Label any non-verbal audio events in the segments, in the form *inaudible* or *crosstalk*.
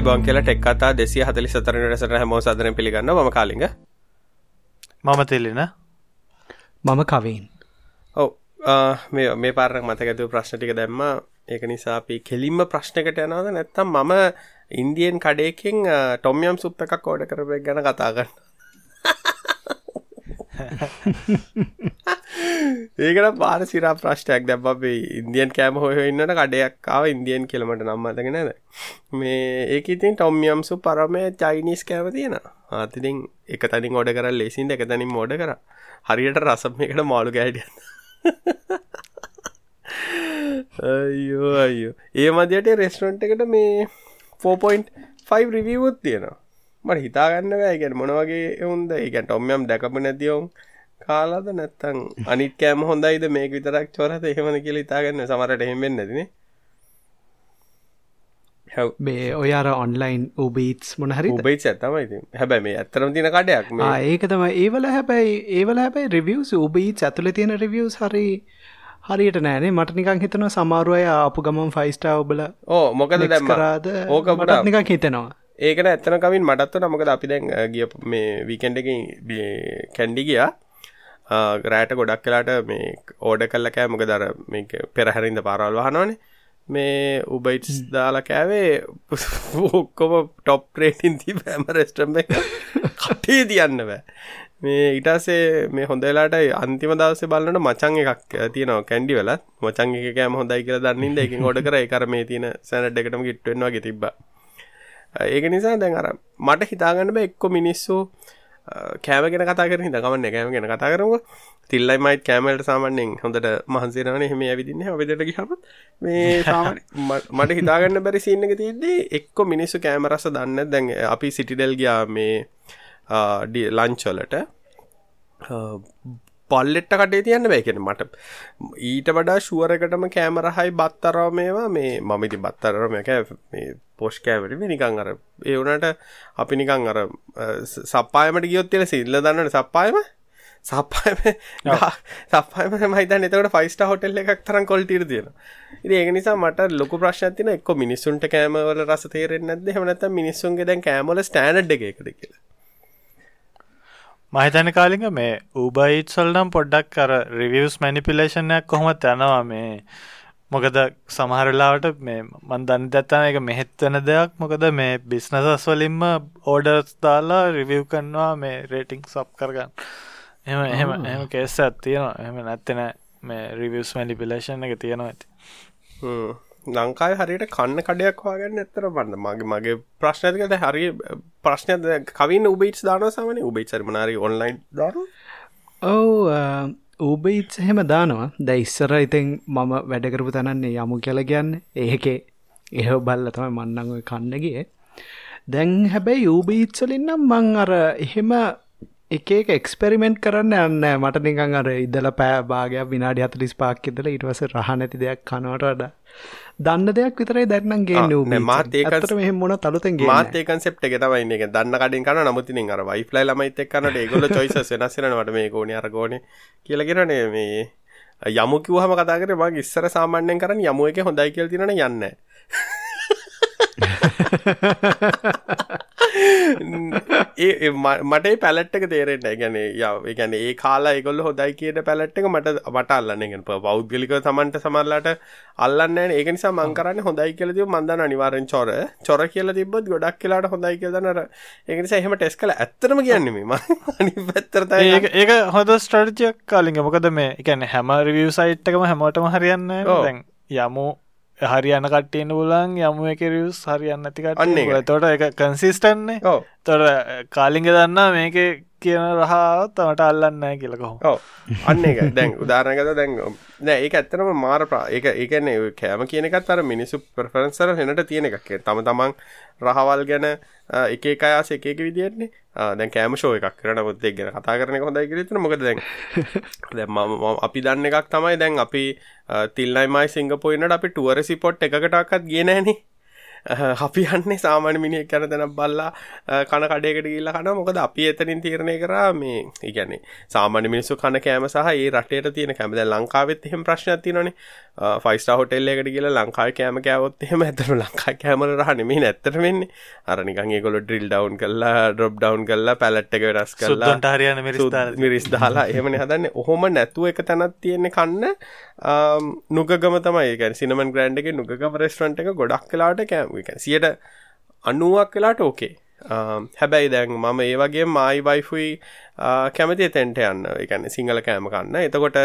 අයිබෝන් කියලා ටෙක් කතා දෙසිය හතලි සතරන රසට හැමෝ සදන පිළිගන්න ම කාලිග මම තෙල්ලෙන මම කවීන්. ඔව. මේ මේ පාරක් මතකඇතු ප්‍රශ්නටික දැම්ම. ඒක නිසා අපි කෙලින්ම ප්‍රශ්නකට යනවද? නැත්තම් මම ඉන්දියන් කඩයකින් ටොම්යම් සුප් එකක් කෝඩ කරපයක් ගැන කතාගන්න *laughs* ඒකට පාර සිරා ප්‍රශ්ටයක් දැබ අපේ ඉන්දියන් කෑම හොය ඉන්නට කඩයක්කාව ඉන්දියන් කියලමට නම්මතගෙන නැද මේ ඒක ඉතින් ටොම්යම්සු පරමය චයිනිස් කෑම තියෙන ආතිතින් එක තනින් ඔඩ කර ලෙසින් එක තනින් මෝඩ කර. හරියට රසම එකට මාළු ගෑඩිය අයෝ අයෝ ඒ මදයට රෙස්ටරන්ට් එකට මේ 4.5 රිවියවුත් තියෙනවා. මට හිතාගන්න වැෑගැන මොනවගේ එවුන්ද ඒගැන් ටොම්යම් දැකපු නැතිවුම් කාලාද නැත්තං අනිත් කෑම හොඳයිද මේක විතරක් චොරත එහෙමන කියල ඉතාගන්න සමරට එහෙමෙන් නැතින මේ ඔයාර ඔන්ලයින් උබීටස් මොනහරි උබේච ඇතමයි හැබැ මේ ඇත්තරම තින කඩයක් ඒක තම ඒවල හැබැයි ඒවල හැබැයි රිවියස් උබීත් ඇතුල තියෙන රිවියස් හරි හරියට නෑනේ මට නිකං හිතන සමාරුවය අපපු ගමන් ෆයිස්ටා ඔබල ඕ මොකද දැම්කරාද ඕක මටත් නිකක් හිතෙනවා ඒකට ඇත්තන කමින් මටත්ව නමකද අපි දැන් ගිය මේ වීකෙන්ඩ එක කැන්ඩි ගියා. ග්‍රෑට ගොඩක් කලාට මේ ඕඩ කල්ල කෑ. මොක දර පෙරහැරින්ද පාරල් වහනවනේ. මේ උබයිටස් දාලා කෑවේ *laughs* ඔක්කොම ටොප් ප්‍රේටින් ති බෑම රෙස්ටම් එක කටේ තියන්න බෑ. මේ ඉටසේ මේ හොඳලාට අන්තිම දවස බලන්නට මචන් එකක් තියනවා කැන්ඩි වෙලත්. මචන් එක කෑම හොඳයි කියල දන්නින්ද එකින් ගොඩ කර. කර මේ තියන සැනට එකටම ගිට්වෙන්වාගේ තිබ්බ ඒක නිසා දැන් අර මට හිතාගන්න එක්කො මිනිස්සු කෑමගෙන කතා කර හිතකමන්න කෑම ගෙන කතා කරම තිල්ලයි මයිත් කෑමලට සාමන්නෙන් හොඳට මහන්සේරන එහෙම ඇවිදින්න විදට ගහම මේ *laughs* *laughs* මට හිතාගන්න බැරි සින්නක තියද්දී එක්කො මිනිස්සු කෑමරස දන්න දැන් අපි සිටිඩල් ගයා මේ ලංචොලට පල්ලෙට්ට කටේ තියන්න බැයිකෙන මට ඊට වඩා ශුවරකටම කෑමරහයි බත්තරව මේවා මේ මමිති බත්තරම මේ පොෂ් කෑවරි නිකං අර ඒ වනට අපි නිකං අර සප්පායමට ගියොත්තිල සිල්ල දන්නට සප්පායම? සප්පායම සප්පායම මහිතන් එතකට ෆයිස්ට හොටල් එකක් තරම් කොල්ටිර තියෙන ඒක නිසා මට ලොක ප්‍රශ්තින එක්ක මිනිස්සුන්ට කෑමවල රස තේරෙන් නැද හමනත මිනිස්සුන්ගේ දැන් කෑමල ස්ටෑනඩ් එකකද කියලා මහිතන කාලික මේ ඌබයිට් සල්නම් පොඩ්ඩක් කර රිවියස් මැනිපිලේෂණයක් කොහොමත් යනවා මේ. මොකද සමහරලාවට මේ මන් දන්න දත්තන එක මෙහෙත්වන දෙයක්. මොකද මේ බිස්නසස් වලින්ම ඕඩර්ස් දාලා රිවිව් කන්නවා මේ රේටිං සප් කරගන්න. එම එහම එහම කේස ඇත්තියනවා එහම නැත්තෙන මේ රිවියස් මැනිපිලේෂන් එක තියෙනවා ඇති ලංකායි හරියට කන්න කඩයක් වාගන්න ඇත්තර බන්න මගේ මගේ ප්‍රශ්නතිකද හරි ප්‍රශ්නය කවින් උබේට් දාන සමන උබේච් සරමනාරි ඔන්ලයින් දාන ඔව ඌබයිට් හෙම දානවා. දැ ඉස්සර ඉතින් මම වැඩකරපු තනන්නේ යමු කියල කියන්න. ඒකේ එහ බල්ල තමයි මන්නංව කන්නගේ දැන් හැබැයි යූබීත්සලින්නම් මං අර එහෙම එක එක්ස්පෙරිමෙන්ට් කරන්න යන්න මට නිකං අර ඉදල පෑ භාගයක් විනාඩි හතලිස් පාක් ඉදල ඉටවස රහ නැති දෙයක් කනවට වඩා. දන්න දෙයක් විතරයි දැක්නම් ගේ මාත් ඒකට මෙහ මොන තලුතෙන් මාත් ඒ කන්සෙප්ට් එක තමයි ඉන්නේ. දන්න කඩින් කරන නමුතින් අර වයිෆ්ලයි ළමයිත් එක්ක කරනට ඒගොල්ලෝ choices වෙනස් වෙනවට මේ කෝණේ අර කෝණේ කියලා කියනනේ මේ යමු කිව්වහම කතා කරේ මම ඉස්සර සාමාන්‍යයෙන් කරන්නේ යමු එකේ හොඳයි කියලා තියෙනවනේ යන්නේ *laughs* *laughs* ඒ මට පැලට්ක තේරෙන්ට ගැන යව ගැන ඒ කාලා ගොල්ල හොදයි කියට පැලට්ක මට මට අල්ලන්නගෙන් පෞද්ගලික තමන්ට සමරලාට අල්ලන්න ඒක නිසා මංකරන්න හොඳයි කියලද මන්දන්න අනිවාරෙන් චොර. චොර කියල තිබත් ගොඩක් කියලාට හොඳයි කියදනර ඒනිසා එහෙම ටෙස් කල ඇත්තරම කියන්නෙම *laughs* පැත්තරත ඒක හොඳ ස්ටර්ජයක් කාලිග මොකද මේ එකන හැම රිවිය සයිට්කම හැමෝටම හරියන්න යමු හරියන්න කට්ටියන්න පුලන් යම එක රියස් හරියන්න ඇතිකට අන්න තොට එක කන්සිස්ටන්නේ තොට කාලිග දන්නා මේක කියන රහාවත් තමට අල්ලන්න කියලකො අන්න එක දැන් උදාරණකත දැන් නෑ ඒ ඇත්තනම මාර ප්‍රා එක ඒකන්නේ කෑම කියනකත් අර මිනිසු ප්‍රෆරන්සර හෙනට තියෙන එකක්. තම තමන් රහවල් ගැන එක අයාස එක විදින්නේ දැන් කෑම ෂෝ එකක් කරන මුත්තේ ගැන කතා කරන හොඳයි කිරතුන මොකද දැන් *laughs* දැ අපි දන්න එකක් තමයි දැන් අපි තිල්ලයිමයි සිංගපොයිනට අපි ටුවරසි පොට් එකකටක්කත් ගෙනෑනේ අපි යන්නේ සාමාන්‍ය මිනිහෙක් කන තැනක් බල්ලා කන කඩේකට ගිහිල්ලා කනවා. මොකද අපි එතනින් තීරණය කරා මේ ඒ කියන්නේ සාමාන්‍ය මිනිස්සු කන කෑම සහ ඒ රටේට තියෙන කෑම. දැන් ලංකාවෙත් එහෙම ප්‍රශ්නයක් තියෙනවනේ. ෆයිව් ස්ටාර් හෝටල් එකකට ගිහලා ලංකාවේ කෑම කෑවොත් එහෙම ඇත්තටම ලංකාවේ කෑම වල රහ නෙමෙයි ඇත්තට වෙන්නේ අර නිකන් ඒගොල්ලෝ ඩ්‍රිල් ඩවුන් කරලා ඩ්‍රොප් ඩවුන් කරලා පැලට් එක වෙනස් කරලා සුද්දන්ට හරියන මිරිස් දාලා. මිරිස් දාලා. එහෙමනේ හදන්නේ. ඔහොම නැතුව එක තැනක් තියෙන්නේ කන්න නුගගම තමයි. ගැන සිනමන් ග්‍රන්ඩ් එක නුගගම රෙස්ටරන්ට් එක ගොඩක් කලාට කෑම සියට අනුවක් කලාට ඕකේ. හැබැයි දැන් මම ඒ වගේ මයි වයිෆුයි කැමති තැන්ට යන්න. එකන සිංහල කෑම කන්න. එතකොට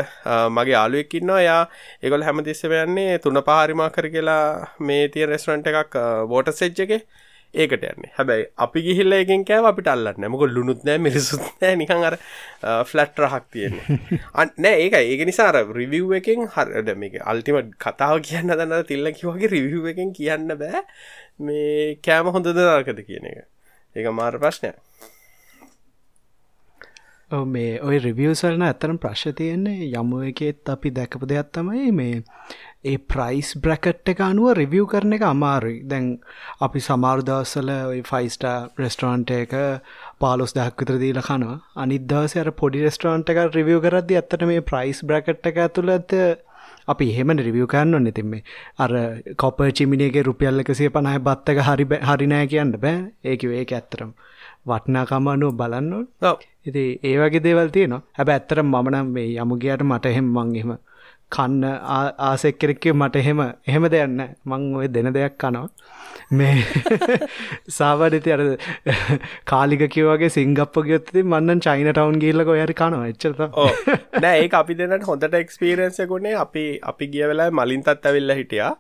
මගේ ආලුවෙක් ඉන්නවා. යා ඒගොල් හැමතිස්සම යන්නේ තුන පාරිමා කර කියලා මේ තිය රෙස්ටරන්ට් එකක් වෝට සෙච්ච එක. ඒකට යන්නේ. හැබැයි අපි ගිහිල්ල එකෙන් කෑව අපිට අල්ලන්න මොක ලුණුත් නෑ මිරිසුත් නෑ නිකං අර ෆලට් රහක් තියෙන්නේ. *laughs* අන්නෑ ඒක ඒක නිසාර රිවිව් එකෙන් හරද මේක අල්ටිමට කතාව කියන්න දන්න තිල්ලකි වගේ රිවිව් එකෙන් කියන්න බෑ. මේ කෑම හොඳද නර්කද කියන එක. ඒක මාර ප්‍රශ්නයක් මේ ඔය රිවියසල්න ඇතරම් ප්‍රශ් තියෙන්නේ යමුව එකෙත් අපි දැකපු දෙයක් තමයි මේ ඒ ප්‍රයිස් බ්‍රැකට් එක අනුව රිවියව් කරන එක අමාරුයි. දැන් අපි සමාර්දවසල ෆයිස්ටා රෙස්ටරන්ට එක පාලොස් දහක් විතර දීල කනවා. අනිදවස අර පොඩි රෙස්ටරන්ට එක රිවියව කරද්දි ඇත්තට මේ ප්‍රයිස් බ්‍රකට් එක ඇතුළ ඇත අපි එහෙම රිවියව කරන්න නෙතින්නේ අර කොප චිමිනියගේ රුපියල් එකසිය පණහ බත්තක හරි හරිනෑ කියන්න බෑ. ඒකිව ඒක ඇත්තරම් වටනාකම අනුව බලන්න ඉති ඒ වගේ දේවල් තියනවා. හැබ ඇත්තර මමනම් මේ යමුගේයට මට එහෙම මං එහෙම කන්න ආසෙක් කෙරෙක්කේ මට එහෙම එහෙම දෙයන්න මං ඔය දෙන දෙයක් කනවා. මේ *laughs* සාවඩති අර කාලික කිවගේ සිංගප්ප ගයොත්ති මන්නන් චයින ටවන් ගිල්ලක ඔයරි කනවා. එච්චත නෑ ඒ අපි දෙන්නට හොඳට එක්ස්පීරන්සකුණේ අපි අපි ගිය වෙලා මලින්තත් ඇවිල්ල හිටියා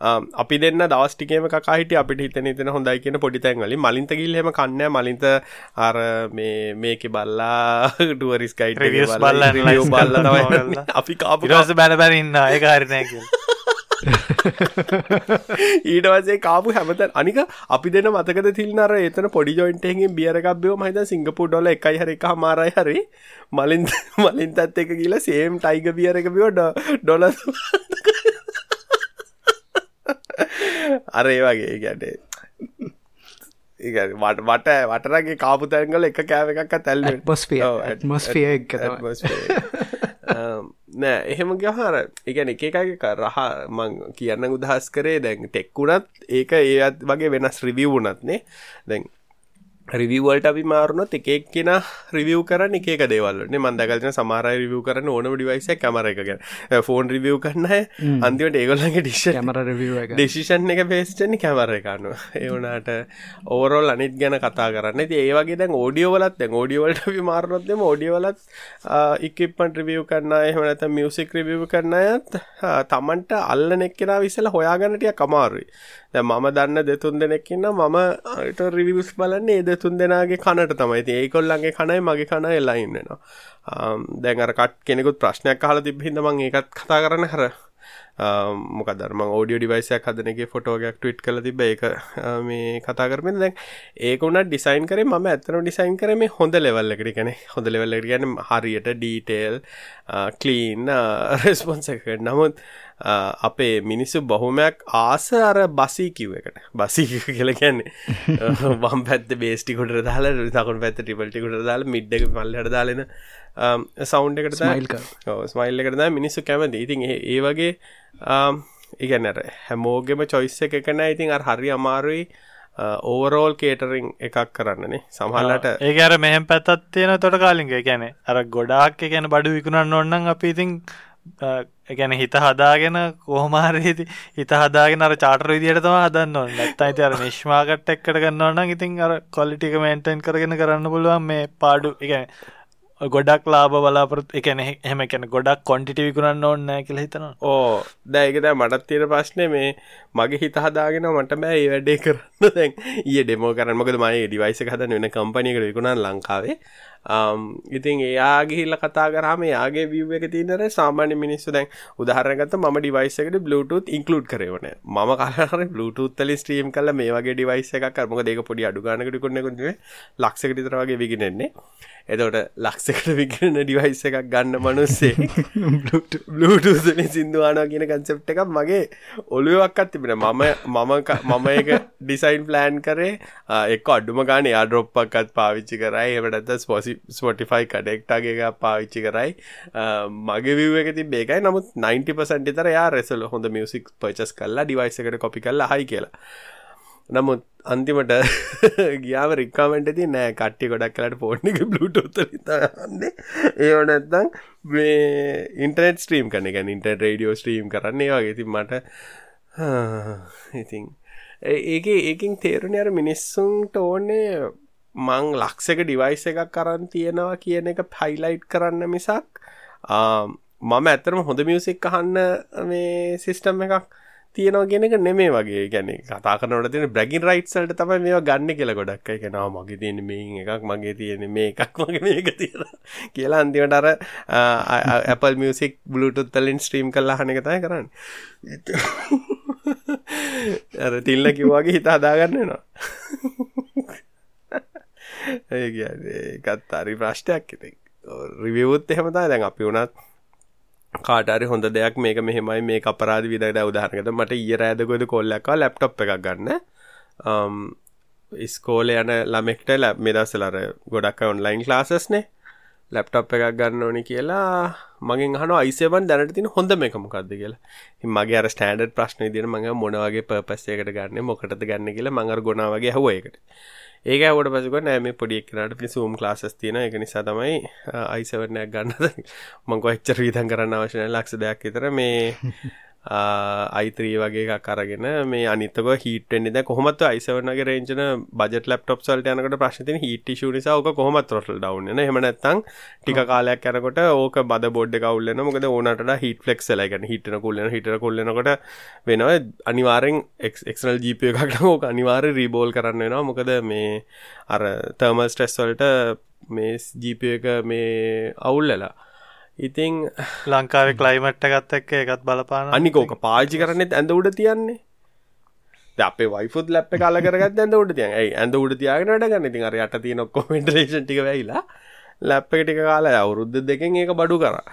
අපි දෙන්න දවස්ටිකේම කහිට අපිට හිතන හිතන හොඳයි කියන පොඩි තැන්වලි මලින්ත ගිල්හෙම කන්න මලින්ත අර මේ මේක බල්ලා ඩුවරිස් කයිට රිවියස් බල්ලා බල්ල අපි කාපු රස බැන බැරඉන්න එක හරිනය කිය *laughs* ඊට වසේ කාපු හැමත අනික අපි දෙන මතකද තිල්නර එතන පොඩි ජොයින්ටෙන්ගෙන් බියරකක්බයෝ මහිත සිංගපු ඩොල එකයි හරි එක මාරයි හරි. මලින් මලින්තත් එක කියලා සේම් ටයිග බියරක බියෝ ඩොල අර ඒ වගේ ගැටේ වට වට වටරගේ කාපු තැන්ගල එක කෑව එකක් පොස්පිය මස්ෆිය නෑ එහෙම ගහර එකන එක එකක රහ මං කියන්න උදහස් කරේ දැන් ටෙක්කුණත් ඒක ඒත් වගේ වෙනස් රිවියවුනත්නේ දැන් රිවවල්ට අපි මාරුණොත් එකක් කෙන රිවියව කරන එක දේවල්ලන මන්දකලන සමාරය රිවියව කරන ඕනම ඩිවයිස කමර එකගෙන ෆෝන් රිවියව කරන්න අන්තිවට ඒගොල්ලගේ ඩිශ කමර ඩිසිෂන් එක. පේස්ටනි කැමර එකන්න ඒවනාට ඕරෝල් අනිත් ගැන කතා කරන්න. ඒවගේ දැන් ෝඩියෝවලත් ෝඩියවලට අපි මාරුණොත්ම ෝඩියවලත් ඉක්පන් රිවියව කරන්න එහමනත මියසික් රිවියව කරන්න අයත් තමන්ට අල්ල නෙක්කෙන විසල හොයාගන්නටිය කමාරුයි මම දන්න දෙතුන් දෙනෙක්කින්න මම රිවිස් බලන්නේ ඒ දෙතුන් දෙනාගේ කනට තමයි. ති ඒකොල්ලන්ගේ කනයි මගේ කන එල්ලා ඉන්නවා. දැන් අර කට් කෙනෙකුත් ප්‍රශ්නයක් කාල තිබහිද මං ඒකත් කතා කරන්න හර. මොක දර්ම ෝඩියෝ ඩිවයිසයක් හදනගේ ෆොටෝගයක් ටවිට් කල තිබ එක මේ කතා කරමෙන දැන් ඒකුනත් ඩිසයින් කරේ ම ඇතන ඩිසයින් කරම හොඳ ලෙවල්ලකට කන හොඳ ලෙවල්ල ගැන හරියට ඩීටේල් කලීන් රෙස්පොන්සකට නමුත් අපේ මිනිස්සු බොහොමයක් ආස අර බසී කිව් එකට. බසී කියල කියන්නේ *laughs* වම් පැත්ත බේස්ටිකොට දාල තකුන් පැත්ත ටිපල්ටිකුට දාල මිඩ්ඩක මල්ලට දාලෙන සෞන්් එකට ස්මයිල් එකට මිනිස්සු කැමති. ඉතින් ඒ වගේ ඉගැනර හැමෝගෙම චොයිස්ස එකන ඉතින් අර හරි අමාරුයි ඕවරෝල් කේටරිං එකක් කරන්නනේ සමහලට ඒ අර මෙහම පැත්තත් තියෙන තොට කාලින්ගේ ගැන අර ගොඩාක් ගැන බඩු විකුණන්න ඔන්නන් අපි ඉතින් ගැන හිත හදාගෙන කෝමාරේති හිත හදාගෙන අර චාටර විදියට තම හදන්න ඕන්න නැත්ත අයිති අර නිශ්මාකට් එක්කට ගන්නවන්න ඉතින් අර කොලිටික මේන්ටන් කරගෙන කරන්න පුළුවන් මේ පාඩු. එක ගොඩක් ලාබ බලාපොරත් එකන එහෙම කැන ගොඩක් කොන්ටිට විකුණන්න ඕන්න කියල හිතනවා. ඕ දැයකද මටත් තීර ප්‍රශ්නය මේ මගේ හිත හදාගෙන මට බෑ ඒ වැඩේ කරන්න. දැන් ඒ ඩෙමෝ කරන්න. මොකද මයි ඩිවයිස හදන වෙන කම්පනයකට විකුණන් ලංකාවේ. ඉතින් එයාගේහිල්ල කතා කරම යාගේ විව් එක තිනර සාමාන්‍ය මිනිස්සු දැන් උදාහරගත ම ඩිවයිසකට Bluetooth ඉන්කලුඩ් කරවන ම කලර Bluetooth ස්ට්‍රීම් කල මේ වගේ ඩිවයිස එකක් කරම දෙක පොඩි අඩුගානකට කොන්නකුට ලක්සකට තරගේ විගෙනෙන්නේ. එතවට ලක්සකට විගරන ඩිවයිස එකක් ගන්න මනුස්සේ බ්ලටූසන සිින්දුවානා කියන කන්සෙප් එකක් මගේ ඔළුවක්ත් තිබෙන මම මම මම එක ඩිසයින් ප්ලෑන් කරේ. එක් අඩුම ගාන යාඩරොප්පක්කත් පාවිච්චි කරයි එමටත් ස්පොසි ස්පොටිෆයි කඩෙක්ටාගේ එක පාවිච්චි කරයි. මගේ විව එක ති බේකයි නමුත් 90% තර යා රෙසල් හොඳ මියසික් පචස් කල්ලා ඩිවයිසකට කොපි කල්ලා හයි කියලා. නමුත් අන්තිමට ගියාව රික්කාමෙන්ට ති නෑ කට්ටි ගොඩක් කලට පෝට්නික බලුටොත්ත න්නේ ඒ නැත්තං මේ ඉන්ටනෙට් ස්ට්‍රීම් කන එක. ඉන්ට රඩියෝ ස්ට්‍රීම් කරන්නේ වගේ. ති මට ඉතින් ඒක ඒකින් තේරුණ අර මිනිස්සුන්ට ඕන්නේ මං ලක්සක ඩිවයිස එකක් කරන්න තියෙනවා කියන එක පයිලයිට් කරන්න මිසක් මම ඇතරම හොඳ මියසික් අහන්න මේ සිිස්ටම් එකක් තියෙනවා ගෙනක නෙමේ වගේ. ගැන කතා කරනට තියෙන බ්‍රගින් රයිට්සල්ට තමයි මේ ගන්න කියල ගොඩක් එක නාව මගේ තියෙන මේ එකක් මගේ තියෙන මේ එකක් මගේ මේක තියෙන *laughs* කියලා අන්තිමට අර Apple මියසික් බලුටුත් තලින් ස්ට්‍රීම් කල්ලා හන එකතයි කරන්න. අර තිල්ල කිව්වාගේ හිත හදාගන්නනවා *laughs* *laughs* ඒ ඒකත් අරි ප්‍රශ්ටයක් එති රිවියවුත් එහෙමතා දැන් අපි වුණත් කාටරි හොඳ දෙයක් මේක මෙහෙමයි මේ අපරාධ විදට උදාහරනකත මට ඊය රෑදකොද කොල්ලක්කා ලැප්ටොප් එකක් ගන්න. ඉස්කෝල යන ළමෙක්ට ලැබ් මෙදස්සලර ගොඩක් ඔන්ලයින් ලාසස්නේ ලැප්ටොප් එකක් ගන්න ඕනි කියලා මගෙන් හන අයිසවන් දැනට තින හොඳ මේක මොකක්ද කියලා. මගේ අර ස්ටන්ඩ් ප්‍රශ්න දින මඟ මොනවගේ පපස්සයකට ගන්න මොකටද ගන්න කියලා මඟර ගොනාවගේ හුවයකට ඒක ඇවට පසක නෑම පොඩික් නට පි සූම් ලාස් තියන එක නිසා තමයි අයිසවරණයක් ගන්නද? මංකො එච්චර විතන් කරන්න අවශනය ලක්ෂ දෙයක් විතර මේ අයිතරී වගේ එකක් අරගෙන මේ අනිතක හිටෙන්ද කොහමත් අයිසවනගේ රේජන බජ ලප්ටොප් සල්ට යනකට ප්‍රශ්තින හිට ශුනිසා ඕක කොහමත් රොටල් ඩවන්න හෙමනැත්තං ටික කාලයක් කරකොට ඕක බද බොඩ් කවල්ලන මොකද ඕනට හිට ෆලෙක් ලයිගන හිටන කුල්ලන හිට කොල්ලනකොට වෙනව. අනිවාරෙන් එක්නල් ජීප එකක් ඕක අනිවාර රීබෝල් කරන්න වෙනවා. මොකද මේ අර තර්මල් ස්ට්‍රෙස්වල්ට මේ ජීප එක මේ අවුල්ලලා ඉතිං ලංකාවේ කලයිමට්ට ගත්ත එක්ක එකත් බලපාන අනිකෝක පාජි කරනෙත් ඇඳ උඩ තියන්නේ. අපේ වයිෆුත් ලැප් කාල කරගත් ඇඳ උඩ තියන් ඇයි? ඇඳ උඩ තියාගෙන වැඩ ගන්න. ඉතින් අර යට තියෙන ඔක්කොම වෙන්ටිලේෂන් ටික වෙයිලා ලැප් එක ටික කාලා අවුරුද්ද දෙකෙන් ඒක බඩු කරා.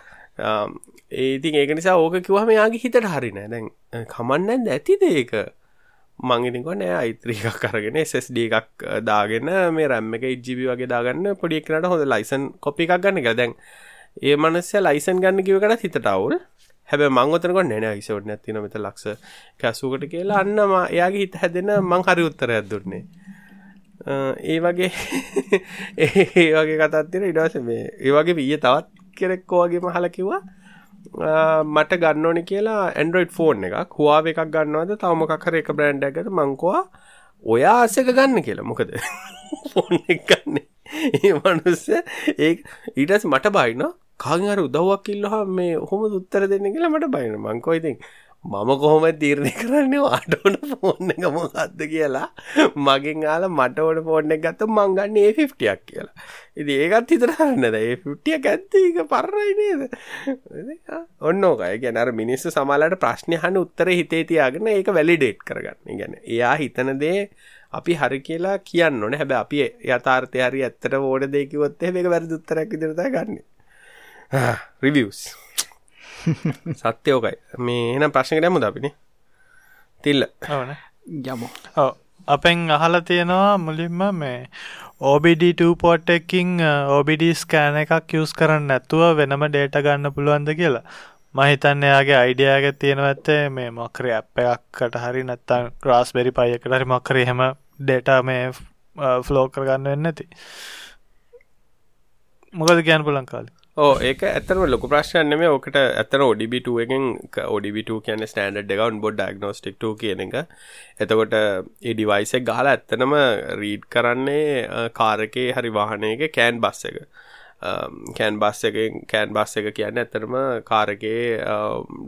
ඒතින් ඒක නිසා ඕක කිව්වම යාගේ හිතට හරිනෑ දැන් කමන්න ඇතිද ඒක. මංගිනිකො නෑ අයිත්‍රීකක් කරගෙන SSD එකක් දාගෙන මේ රැම්ම එක ඉජ්ජිබි වගේ දාගන්න පොඩික්නට හොඳ ලයිසන් කොපි එකක් ගන්න එක දැන් ඒ මනස්ය ලයිසන් ගන්න කිවකට හිතට අවුල් හැබ මංගතනක නැන යිසවට නැතින මෙත ලක්ෂ කැසුකට කියලා. අන්නම එයාගේ හිත හැදෙන මං හරි උත්තරයක් දුන්නේ. ඒ වගේ *laughs* ඒ වගේ කතත්තින ඉඩස මේ ඒ වගේ විය තවත් කෙරෙක්කෝගේ මහල කිව්වා. මට ගන්න ඕනි කියලා ඇන්ඩරෝයිඩ් ෆෝන් එකක්. හවාාව එකක් ගන්නවද? තවමකක්කර එක බ්‍රන්ඩ් ඇගත මංකවා ඔයා අසක ගන්න කියලා. මොකද? *laughs* ෆෝන් එක ගන්නේ. ඒ මනුස්ස ඒ ඊටස් මට බයිනවා කාගෙන් අර උදව්වක් ඉල්ලහා මේ ඔහොම උත්තර දෙන්න කියලා මට බයින මංකෝ ඉතින් මම කොහොම තීරණය කරන්නේ ආටෝන ෆෝන් එක මොකක්ද කියලා මගෙන් ආලා මට ඕන ෆෝන් එක ගත්ත මං ගන්න A50ක් කියලා. ඉතින් ඒකත් හිතට ගන්නද A50ක් ඇත්ත ඒක පරරයි නේද? ඔන්න ඕකයි. ඒ කියන්නේ අර මිනිස්සු සමහරවිට ප්‍රශ්න අහන්න උත්තර හිතේ තියාගෙන ඒක වැලිඩේට් කරගන්න. ඒ කියන්නේ එයා හිතන දේ අපි හරි කියලා කියන්න ඕනේ. හැබැයි අපි යථාර්ථය හරි ඇත්තට ඕන දේ කිව්වොත් එහෙම ඒක වැරදි උත්තරයක් විදිහට තමයි ගන්නෙ. රිවියස් සත්‍යයෝකයි මේ එනම් ප්‍රශ්නක දැමුද අපිනි තිල්ල ඕන යමු ඔව අපෙන් අහල තියෙනවා මුලින්ම මේ OBD2 පෝට් එකින් OBD ස්කෑන එකක් යස් කරන්න නැතුව වෙනම ඩේට ගන්න පුළුවන්ද කියලා මහිතන්න එයාගේ අයිඩියයාග තියෙනව ඇත්තේ මේ මොක්‍රය අප් එකක්කට හරි නැත්තන් ග්‍රස් බෙරි පයකට හරි මොක්කර හෙම ඩේට මේ ෆ්ලෝ කරගන්න වෙන්න ඇති මොකද කියන්න පුලන් කාලි ඕ ඒක ඇතරම ලොක ප්‍රශ්නයම ඕකට ඇතර ඔඩිබිට එකෙන් ඔඩිබිට කියන ස්ටන්ඩ් එකවන් බොඩ් ඩක්නෝස්ටික් කියන එක. එතකොට ඒඩිවයිසක් ගහලා ඇත්තනම රීඩ් කරන්නේ කාරකේ හරි වාහනයක කෑන් බස් එක. කෑන් බස් එක කෑන් බස් එක කියන්න ඇතරම කාරකේ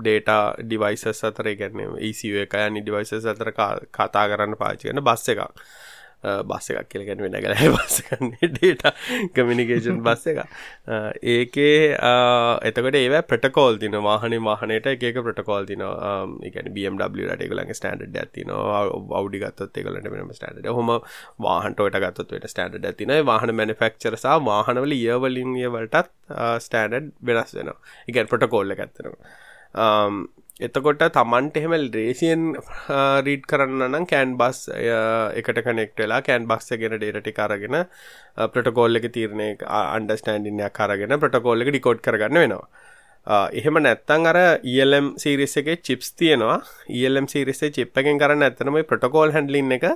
ඩේට ඩිවයිසස් අතර ගැන්නේ ඒසිව එක යනි ඩිවයිසස් අතර කතා කරන්න පාචි කන බස් එකක්. බස්ස එකක් කියලගැන වෙන ගල බස්සකන්නේ ඩේට කමිනිිකේෂන් බස්ස එක ඒකේ එතකට ඒ ප්‍රටකෝල් තින වාහන වාහනයට එක ප්‍රටකෝල් තින එක BMW රටකලගේ ස්ටන්ඩ් ඇතින අවඩි ගත්තත් එකලට වෙනම ස්ටන්ඩ් හොම වාහන්ටෝට ගත්තත් වෙට ස්ටන්ඩ් ඇතින වාහන මැනිෆෙක්චරසා වාහනවල ඒවලින් වලටත් ස්ටන්ඩ් වෙනස් වෙන එක ප්‍රටකෝල්ල ඇත්තනවා එතකොට තමන්ට එහෙම රේසියෙන් රීඩ් කරන්න නම් කෑන් බස් එකට කනෙක්ටලා කෑන් බක්ස ගෙන ඩේටි කරගෙන ප්‍රටකෝල් එක තීරණය අන්ඩස්ටන්ඩිනයක් කරගෙන ප්‍රටකෝල් එක ඩිකෝඩ් කරගන්න වෙනවා. එහෙම නැත්තං අර ELM සිරිස එක චිප්ස් තියෙනවා. ELM සිරිසේ චිප්පකින් කරන්න ඇතනම ප්‍රටකෝල් හැන්ඩලින් එක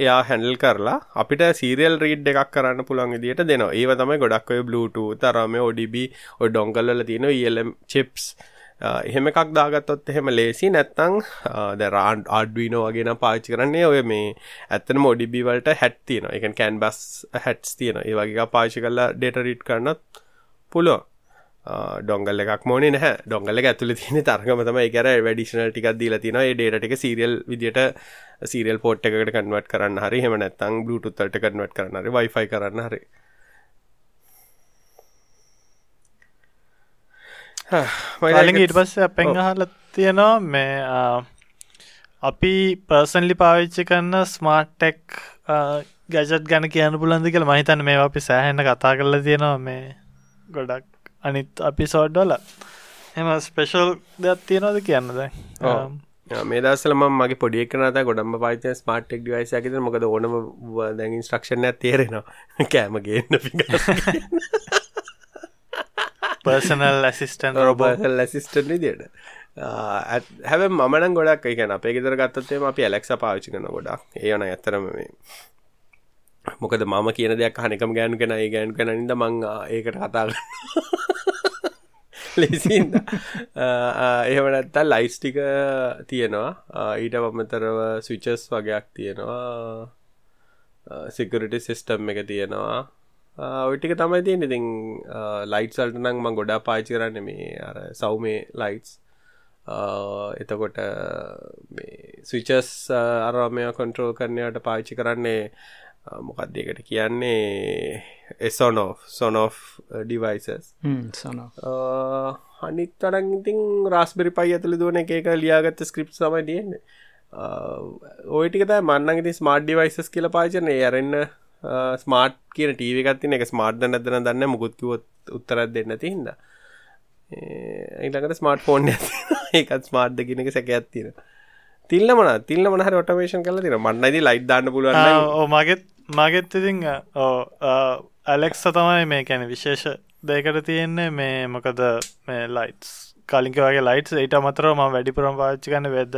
එයා හැන්ඩල් කරලා අපිට සීරියල් රීඩ් එකක් කරන්න පුළන් විදිට දෙනවා. ඒව තමයි ගොඩක් ඔය බලුට තරම ODB ඔය ඩොංගල්ල තියෙන ELM චිප්ස් එහෙම එකක් දාගත්තොත් එහෙම ලේසි නැත්තං දැරාන් ආඩ්වීනෝ වගෙන පාච්චි කරන්නේ ඔය මේ ඇත්තන මොඩිබි වලට හැත් තියෙන එක කැන් බස් හැට්ස් තියෙන ඒ වගේ පාචි කල්ලා ඩේට රිට් කරන්නත් පුලෝ ඩොංගල් එකක් මෝනේ නැහැ. ඩොංගල ඇතුල තියෙන තරගම තමයි. කර වැඩිෂනල් ටිකක් දීලා තියෙනවා ඒ ඩේටා ටික සීරියල් විදියට සීරියල් පෝට් එකකට කන්වර්ට් කරන්න හරි. එහෙම නැත්නම් බ්ලූටූත් වලට කන්වර්ට් කරන්න හරි. වයිෆයි කරන්න හරි. *sighs* ඊට පස්ස අපෙන් අහල තියෙනවා මේ අපි පර්සන්ලි පාවිච්චි කරන්න ස්මාර්ට්ටෙක් ගැජට් ගැන කියන්න පුලන්දි කියල මහිතන්න මේ අපි සෑහෙන්න කතා කරලා තියෙනවා මේ ගොඩක්. අනිත් අපි සෝඩ්ඩොල එම ස්පෙෂල් දෙයක් තියෙනවද කියන්නද මේ දසලම මගේ පොඩිය කනත ගොඩම පාච ස්මාර්ටෙක් ඩිවයිස ඇකිත මොකද ඕනම දැන් ඉන්ස්ට්‍රක්ෂණ තේරෙනවා කෑමගේන්න පි පර්සනල් ඇසිස්ටන් රොබල් ඇසිස්ටන් විදියට. හැබ මන ගොඩක් එකන අපේ ගෙදර ගත්තත්තේ අපි ඇලෙක්ස පාවිචි කන ගොඩක්. ඒයන ඇත්තරම මේ. මොකද මම කියන දෙයක් හනිකම ගෑනු කෙන ඒ ගෑන් කෙන නිද මං ඒකට කතා ලෙසින්ද එහෙමනැත්තා ලයිස් ටික තියෙනවා. ඊට පමතරව ස්විචස් වගේයක් තියෙනවා. සිකරිටි සිිස්ටම් එක තියෙනවා ඔටික තමයි තියෙන ඉතින් ලයිට්සල්ට නං මං ගොඩා පාචි කරන්න මේ අර සෞමේ ලයිට්ස් එතකොට ස්විචස් අරමය කොන්ට්‍රෝල් කරනයට පාච්චි කරන්නේ මොකක්දකට කියන්නේ? එසොනෝ සොනෝ ඩිවයිසස් අනිත් තරන් ඉතින් රස්බරි පයි ඇතුළ දුවන එක ලියාගත්ත ස්ක්‍රිප් සමයි තියෙන්නේ. ඔයටිකත මන්නගති ස්මාර්ඩ් ඩිවයිසස් කියල පාචන ඇරන්න ස්මාර්ට් කියන ටීව එකත්තින එක ස්මාර්ට් නැදන දන්න මුකුත්කිවොත් උත්තරත් දෙන්න තිහිද ඊළඟට ස්මාර්ට් ෆෝන් *laughs* ඒකත් ස්මාර්ට්ද කියන එක සැක ඇත්තින තිල්ල මන තිල්ල මනහර ඔටමේෂන් කල තින මන්නයිද ලයිට් දාන්න පුළුවන් මගෙත් මගෙත් ඉතිං ඇලෙක්ස තමයි මේ කැන විශේෂ දෙකට තියෙන්නේ. මේ මොකද මේ ලයිටස් කලින්ක වගේ ලයිට් ඊට මතරව ම වැඩිපුරම් පාච්චි කන්න වෙද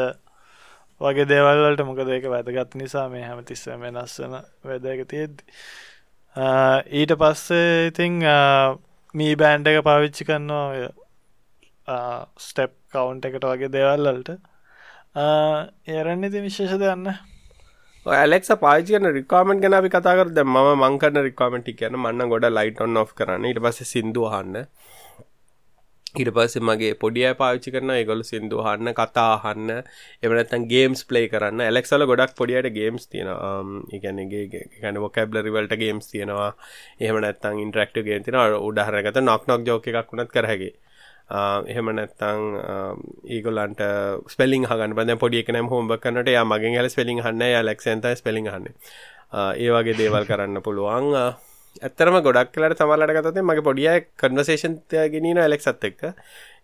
වගේ දේවල්වලට මොකද ඒක වැදගත් නිසා මේ හැම තිස්සම වෙනස් වෙන වැදක තියෙද්දි. ඊට පස්සේ ඉතිං මී බෑන්ඩ එක පාවිච්චි කරන්නවා ස්ටෙප් කවුන්් එකට වගේ දේවල්වලට ඒරන්න ඉති විශේෂ දෙයන්න ඇලෙක් පාචන රිකාමෙන්ට ගැන අපි කතාකර ද ම මංකන රිකාමෙන්ටි කියන මන්න ගොඩ ලයිට ඔන් ඔ් කරන්න. ඉට පස සිින්දුහන්න ඊට පස්සේ මගේ පොඩිය පාවිච්චි කරන ඒගොල්ලු සින්දු අහන්න කතා අහන්න එහෙම නැත්නම් ගේම්ස් ප්ලේ කරන්න. ඇලෙක්සල ගොඩක් පොඩියට ගේම්ස් තියෙනවා. Um, ඒ කියන්නේ කියන්නේ වොකැබ්ලරි වලට ගේම්ස් තියෙනවා. එහෙම නැත්නම් ඉන්ටරැක්ටිව් ගේම් තියෙනවා. උදාහරණයකට නොක් නොක් ජෝක් එකක් වුණත් කර හැකියි um, එහෙම නැත්තං um, ඒගොල්ලන්ට ස්පෙලිං හගන්න බඳ පොඩි එකනම් හෝම්බ කන්නට යා මගෙන් හල ස්පෙලිං හන්න ලක්සන්ත ස්පෙලිං හන්න ඒ වගේ දේවල් කරන්න පුළුවන්. Uh, ඇත්තරම ගොඩක් කලට සමල්ලට ගතේ මගේ පොඩිය කන්වසේෂන් ගෙනන එලෙක්සත් එක්ක.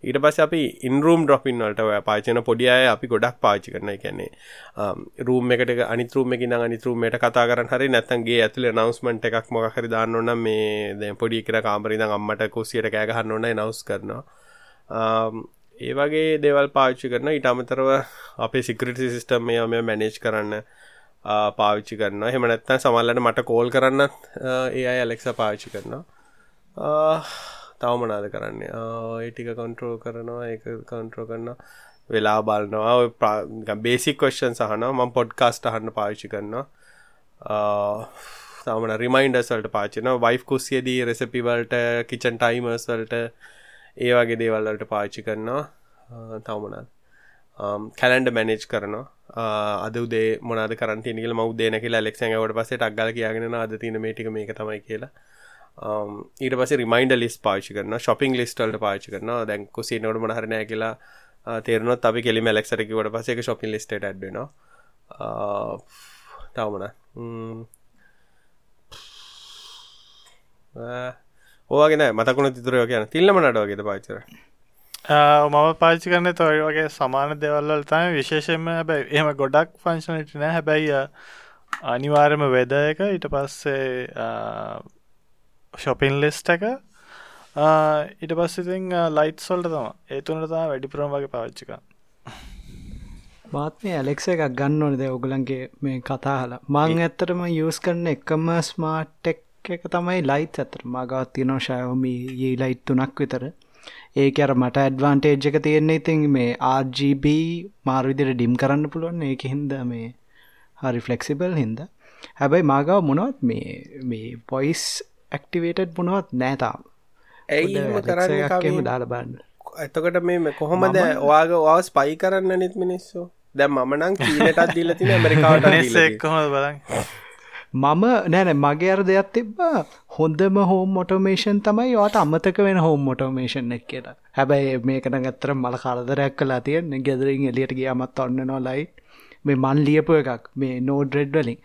ඊට පස්ස අපි ඉන්රම් ඩොපින් වලට පාචන පොඩිය අපි ගොඩක් පාචි කරන කියන්නේ um, රූම් එකට අනිතුරම එක අනිතුරමට කතා කරන හරි නැත්තන්ගේ ඇතුල නවස්මට එකක් මොකහරි දාන්නන්න මේ දැ පොඩි කර කාමරිද අම්මට කුසියට කෑගහන්න ඕන්න නවස් කරනවා. Um, ඒ වගේ දේවල් පාච්චි කරන ඉට අමතරව අපේ සිකරිටි සිිස්ටම් මේ මේ මැනේජ් කරන්න පාවිච්චි කරන්න හෙම නැත්තන් සමල්ලට මට කෝල් කරන්න ඒ අයි ඇලෙක්ස පාවිච්චි කරනවා. තවමනාද කරන්නේ? ඒටික කොන්ට්‍රෝ කරනවා ඒ කන්ට්‍රෝ කරන්න වෙලා බලනවා. බේසික් කොස්්ෂන් සහන ම පොඩ්කාස්ට අහන්න පාවිච්චි කරනවා. තමන රිමයින්ඩස්වල්ට පාචන වයිෆ් කුස්සියදී රෙසපිවල්ට කිචන් ටයිමර්ස් වලට ඒ වගේ දේවල්වලට පාච්චි කරනවා. තවමනත් Um, කැලන්ඩ මැනේජ් කරනවා. Uh, අද උදේ මොනද කරන්තිනිකල මව දේන කියලා ලෙක්ෂන්ගවට පසේ ටක්ගල කියගෙන අද තින මේටික මේක තමයි කියලා. Um, ඊට පස රිමයින්ඩ ලිස් පාචි කරන ශොපින් ලිස්ටල්ට පාචි කරන දැන්කු සිනවට මනහරණය කියලා uh, තේරනොත් අපි කෙලි මැලෙක්සරකිවට පසේක ශොපින් ලිස්ට ඇඩ්න තවමන ඕගෙන මතකුණ තිතුරය කියන තිල්ලම නඩුවගේද පාචර මම පාචි කරන තොයි වගේ සමාන දෙවල්ල තම විශේෂෙන්ම හැබැයි එහම ගොඩක් ෆංශනට නෑ හැබැයි අනිවාර්යම වෙද එක ඊට පස්සේ ශොපින් ලෙස්ට එක ඊට පස්සිතින් ලයිට් සොල්ට තම ඒතුනට තා වැඩිපුරම් වගේ පාච්චික මාත් මේ ඇලෙක්ස එකක් ගන්න ඕනද ඔගුලන්ගේ මේ කතාහලා මං ඇත්තටම යස් කරන එකම ස්මාර්ට්ටෙක් එක තමයි ලයිත් ඇතර මගවත් තියනෝ ශයවම ඒ ලයිට් තුනක් විතර ඒක අර මට ඇඩ්වාන්ටේජ් එක තියෙන්නේ ඉතින් මේ RGB මාර්විදිර ඩිම් කරන්න පුළුවන්. ඒක හින්ද මේ හරි ෆලෙක්සිබල් හින්ද. හැබැයි මාගව මොනවත් මේ මේ පොයිස් ඇක්ටිවේටඩ් මොනවත් නෑතාම් ඇයි කරන්නම දාල බන්න ඇතකට මේ කොහොමද ඔයාග වාස් පයි කරන්න නෙත් මිනිස්සු? දැ මනං කීලටත් දිල තින ඇමරිකාට කොහොම බලන් මම නෑන මගේ අර දෙයක් තිබ්බා. හොඳම හෝම් මොටෝමේෂන් තමයි වාට අමතක වෙන හෝම් මොටෝමේෂන් එක් කියලා. හැබැයි මේකන ගත්තර මල කාලදරයක් කලා තියෙන් ගෙදරින් එලියට ගියමත් ඔන්න නොලයි මේ මන් ලියපු එකක් මේ නෝඩ්රෙඩ් වලින්.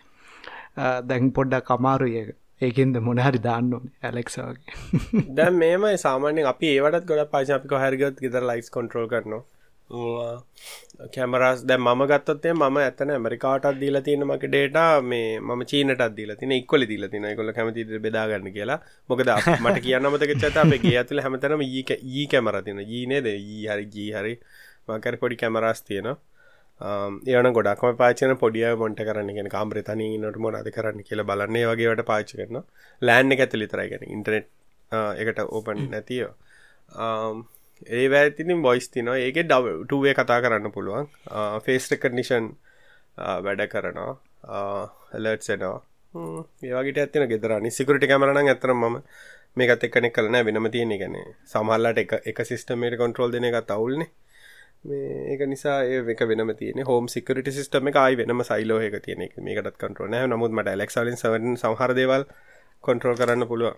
දැන් පොඩ්ඩක් අමාරුයක ඒකෙන්ද මොනහරි දාන්න ඕනේ ඇලෙක්සාගේ දැන් මේමයි සාමාන්‍යයෙන් අපි ඒවටත් ගොඩක් පාවිච්චි අපි කොහරිගත් ගෙදර ලයිට්ස් කන්ට්‍රෝල් කරනවා. කැමරස් දැන් මම ගත්තොත් මම ඇත්තන ඇමරිකාටත් දීලා තියෙන මගේ ඩේටා මේ මම චීනටත් දීලා තියෙන ඉක්කොලි දීලා තියෙන. ඒගොල්ලෝ කැමති විදිහට බෙදා ගන්න කියලා. මොකද *laughs* මට කියන්න මතක චත අපේ ගේ ඇතුලේ හැමතැනම ඊ කැමරා තියෙන ඊ නේද? ඊ හරි ජී හරි. මකරි පොඩි කැමරාස් තියෙනවා. ඒන ගොඩක්ම පාචන පොඩිය මොන්ට කරන්න ගෙන කාම්්‍ර තන නට මොනද කරන්න කියල බලන්නේ. වගේට පාච කරන ලෑන්න ඇත ලිතරයි ගැන ඉන්ටනෙට් එකට ඕපන් *coughs* නැතියෝ ඒ වැතිනින් බොයිස් තිනවා ඒක ඩවටුවේ කතා කරන්න පුළුවන්. ෆේස් රෙකනිෂන් වැඩ කරනවා. එලට්සෙනවා ඒවාගේට ඇතින ගෙදරනි සිකරට කැමරන ඇතරම ම මේකත් එක්කනෙ කලන වෙනම තියෙන ගැන සමහල්ලට එක එක සිිස්ටමේට කොන්ට්‍රෝල් දෙන එක තවුල්න්නේ මේ ඒක නිසා ඒ එක වෙනම තියෙන හෝම් සිකරට සිස්ටම එක අයි වෙනම සයිලෝ එක තියෙන එක. මේකටත් කන්ට්‍රෝල් නෑ. නමුත් මට ලෙක්සලින් සවන් සහර දේවල් කොන්ට්‍රෝල් කරන්න පුළුවන්.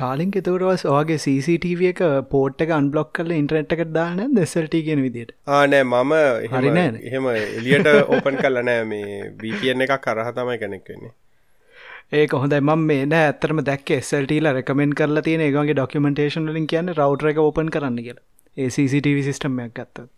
කාලින් එතකටවස් ඔගේ CCTV එක පෝට් එක අන්බලොක් කල ඉන්ට්‍රට් එකට දාන දෙසල්ට ගෙන විදිට ආනෑ මම හරිනෑ එහෙම එලියට ඕපන් කල්ල නෑ. මේ වීපියන්න එක කරහ තමයි කෙනෙක් වෙන්නේ. ඒක හොඳයි. ම මේ නෑ ඇතරම දැක් එසල්ටීල රකමෙන් කරලා තියෙන ඒගේ ඩොක්කමටේෂන් ලින් කියන්න රවටර එක ඕපන් කරන්න කියලා. ඒCCTV සිිස්ටම්මයක් ගත්ත ඒක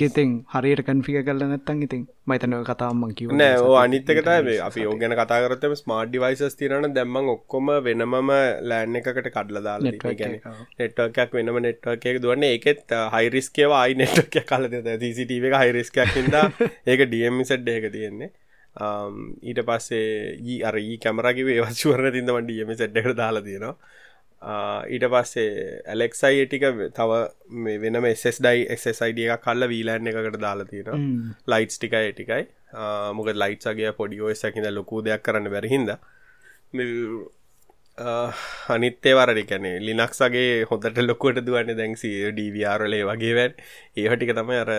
ඉතින් හරියට කන්ෆික කල නැත්තන් ඉතින් මයිතනව කතාම්මන් කිව නෑ ඕ අනිත්තකට අපි ඕගැන කතාකරතම ස්මාර්ට් ඩිවයිසස් තිරන දැම්මන් ඔක්කොම වෙනමම ලෑන් එකකට කඩල දාලා ගැන නෙට්වර්කයක් වෙනම නෙට්වර්කයක් දුවන්න. ඒකෙත් හයිරිස්කේව අයි නෙට්ක කල CCTV එක හයිරිස්කයක් හිද *laughs* ඒක ඩියම්මිසඩ් එක තියෙන්නේ. ඊට පස්සේ ඊ අර ඊ කැමරකිව ඒවශුවරන තින්දම ඩියම සෙඩ්ඩකට දාලා තියෙනවා ඊට පස්සේ ඇලෙක්සයි ටික තව වෙනම එස්ඩයි එක්සයිඩ එකක් කල්ල වීලෑන් එකකට දාලා තියෙන ලයිට්ස් ටිකයි ටිකයි. මොක ලයිට්සගේ පොඩියෝ සැකිද ලොකු දෙයක් කරන්න බැරිහින්ද අනිත්තේ වරඩි කැනේ ලිනක්සගේ හොඳට ලොකුවට දුවන්න දැන්සි ඩීවරලේ වගේ වැන් ඒහටික තමයි අර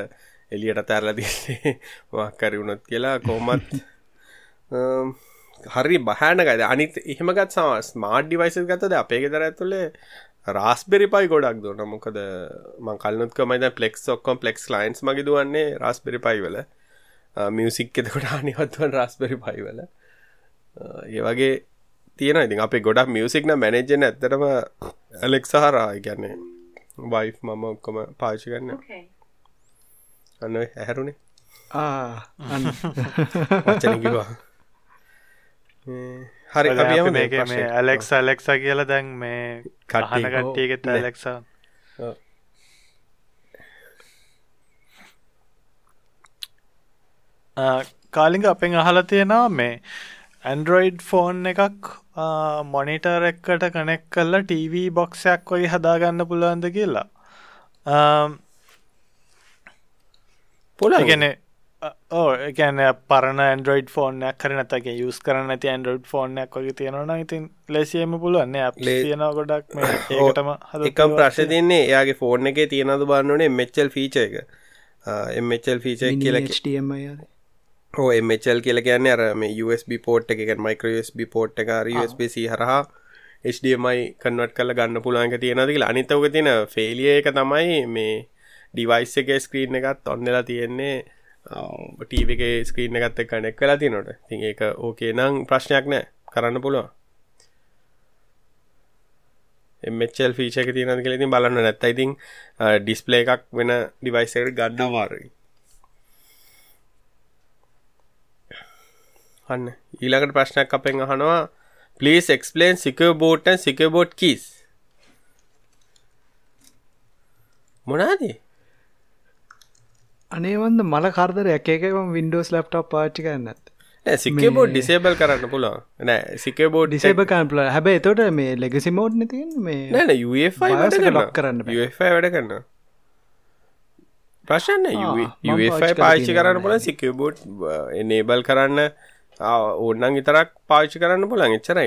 එලියට තැරල තින්නේ *laughs* මක්කරි වුණොත් කියලා කොමත් *laughs* හරි බහනකද අනිත් එහෙමගත් සම ස්මාර්ට් ඩිවයිසස් ගතද අපේ ගෙදර ඇතුළේ රස්බෙරි පයි ගොඩක් දුන්න. මොකද මං කල්නුත්කමයිද පලෙක්ස් ඔක්කොම් පලෙක්ස් ලයින්ස් මගේ දුවන්නේ රස්බෙරි පයිවල මියසික් එතකොට අනිවත්වන් රස්බෙරි පයිවල ඒ වගේ තියෙන ඉතින් අපේ ගොඩක් මියසික්න මැනේජන ඇත්තටම ඇලෙක් සහරා ගැන්නේ වයි් මම ඔක්කොම පාචි ගන්න අන්න ඇහැරුණේ වචනකිවා හරි මේක මේ ඇලෙක්ස ඇලෙක්සා කියල දැන් මේ කටහන කට්ටියගෙත ඇලෙක්සා කාලිග අපෙන් අහල තියෙනවා මේ ඇන්ඩරොයිඩ් ෆෝන් එකක් මොනිටර් එක්කට කනෙක් කල්ලා ටීවී බොක්සයක් වගේ හදාගන්න පුළුවන්ද කියලා. පුලගෙන ඕ එකන පරණ ඇන්ඩරෝයිඩ් ෆෝර්නයක් කර නතගේ යුස් කරන්න ඇති ඇන්ඩරෝඩ් ෆෝර්නයක් වගේ තියෙනවන ඉතින් ලෙසියම පුළුවන්න ලේසියන ගොඩක් ඒටම එකම් ප්‍රශ් තින්නේ එයාගේ ෆෝර්න එක තියෙනද බන්නනේ මෙච්චල් ෆීච එක. එම්චල් ෆීච කියල HDMI ආද. ඕ එම්චල් කියල කියන්නේ අර මේ USB පෝට් එක මයිකර USB පෝට් එක USBC හරහා HDMI කන්වට කල ගන්න පුළන්ක තියෙනද කියලා. අනිතවක තියෙන ෆෙලිය එක තමයි මේ ඩිවයිස් එක ස්ක්‍රීන් එකත් ඔන්නලා තියෙන්නේ ටීව එක ස්ක්‍රීන් එකත් එක් කනෙක් කලා තිනොට ති ඒක ඕකේ නම් ප්‍රශ්නයක් නෑ. කරන්න පුළුවන්. එමචල් ෆීචක තියනද කලෙති බලන්න නැත්ත ඉතින් ඩිස්පලේ එකක් වෙන ඩිවයිසකට ගන්න වාරයි අන්න ඊළඟට ප්‍රශ්නයක් අපෙන් අහනවා. Please explain secure boot and secure boot keys මොනාදී මල කරදර එකකම වින්ඩෝස් ලප්ටප් පාච්චි කරන්නත් සිකේ බෝඩ් ඩිසේබල් කරන්න පුළුවන්. නෑ සිකේ බෝඩ් ඩිසේබ කන්පල හැබැ තොට මේ ලෙගසි මෝඩ් නතින් මේ නෑන UFI වැඩ ලොක් කරන්න බෑ. UFI වැඩ කරන්න ප්‍රශ්න මම UFI පාවිච්චි පාච්චි කරන්න පුල සිකේ බෝඩ් එනේබල් කරන්න ඕන්නන් විතරක් පාච්චි කරන්න පුලන් එච්චර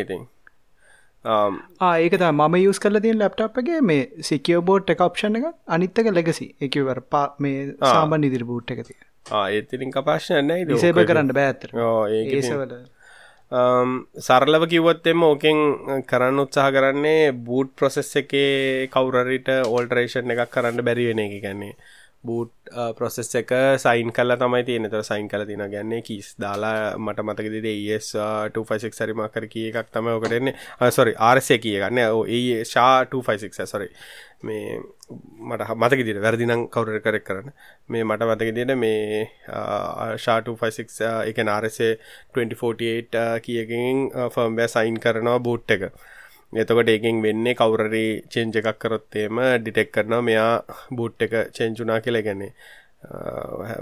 ඉතින් ඒක ම යස් කල තිය ලප්ටප්ගේ මේ සිකියෝ බෝඩ් එක ඔප්ෂණ එක අනිත්තක ලෙගසි එකවර පා මේ සාබන් ඉදිරි බූට් එක තිය ඒතිලින් කපාශන නෑ ඩිසේබ කරන්න බෑත්තර ඒක ඒසවල සරලව කිවොත්තෙම ඕකෙන් කරන්න උත්සාහ කරන්නේ බූට් ප්‍රොසෙස් එකේ කවුරරිට ඕල්ටරේෂන් එකක් කරන්න බැරිවෙන එක. ගැන්නේ බූට් ප්‍රොසෙස් එක සයින් කල තමයි තියෙන තර සයින් කල තින ගැන්නේ කිස් දාලා මට මතකද ඒස් 256 සරිමකර කිය එකක් තම ඕකටන්නේ සොරි ආරසය කිය ගන්න ඒ ශා 256 සොරි මේ මට මතක දිට වැරදිනම් කවුර කරෙක් කරන්න. මේ මට මතක දිට මේ ශා256 එක නාරසේ 2048 කියකින් ෆර්ම්බෑ සයින් කරනවා බූට් එක. එතකොට ඒකින් වෙන්නේ කවුරරි චෙන්ජ එකක් කරොත්තේම ඩිටෙක් කරනවා මෙයා බූට් එක චෙන්චුනා කියලා. ගැන්නේ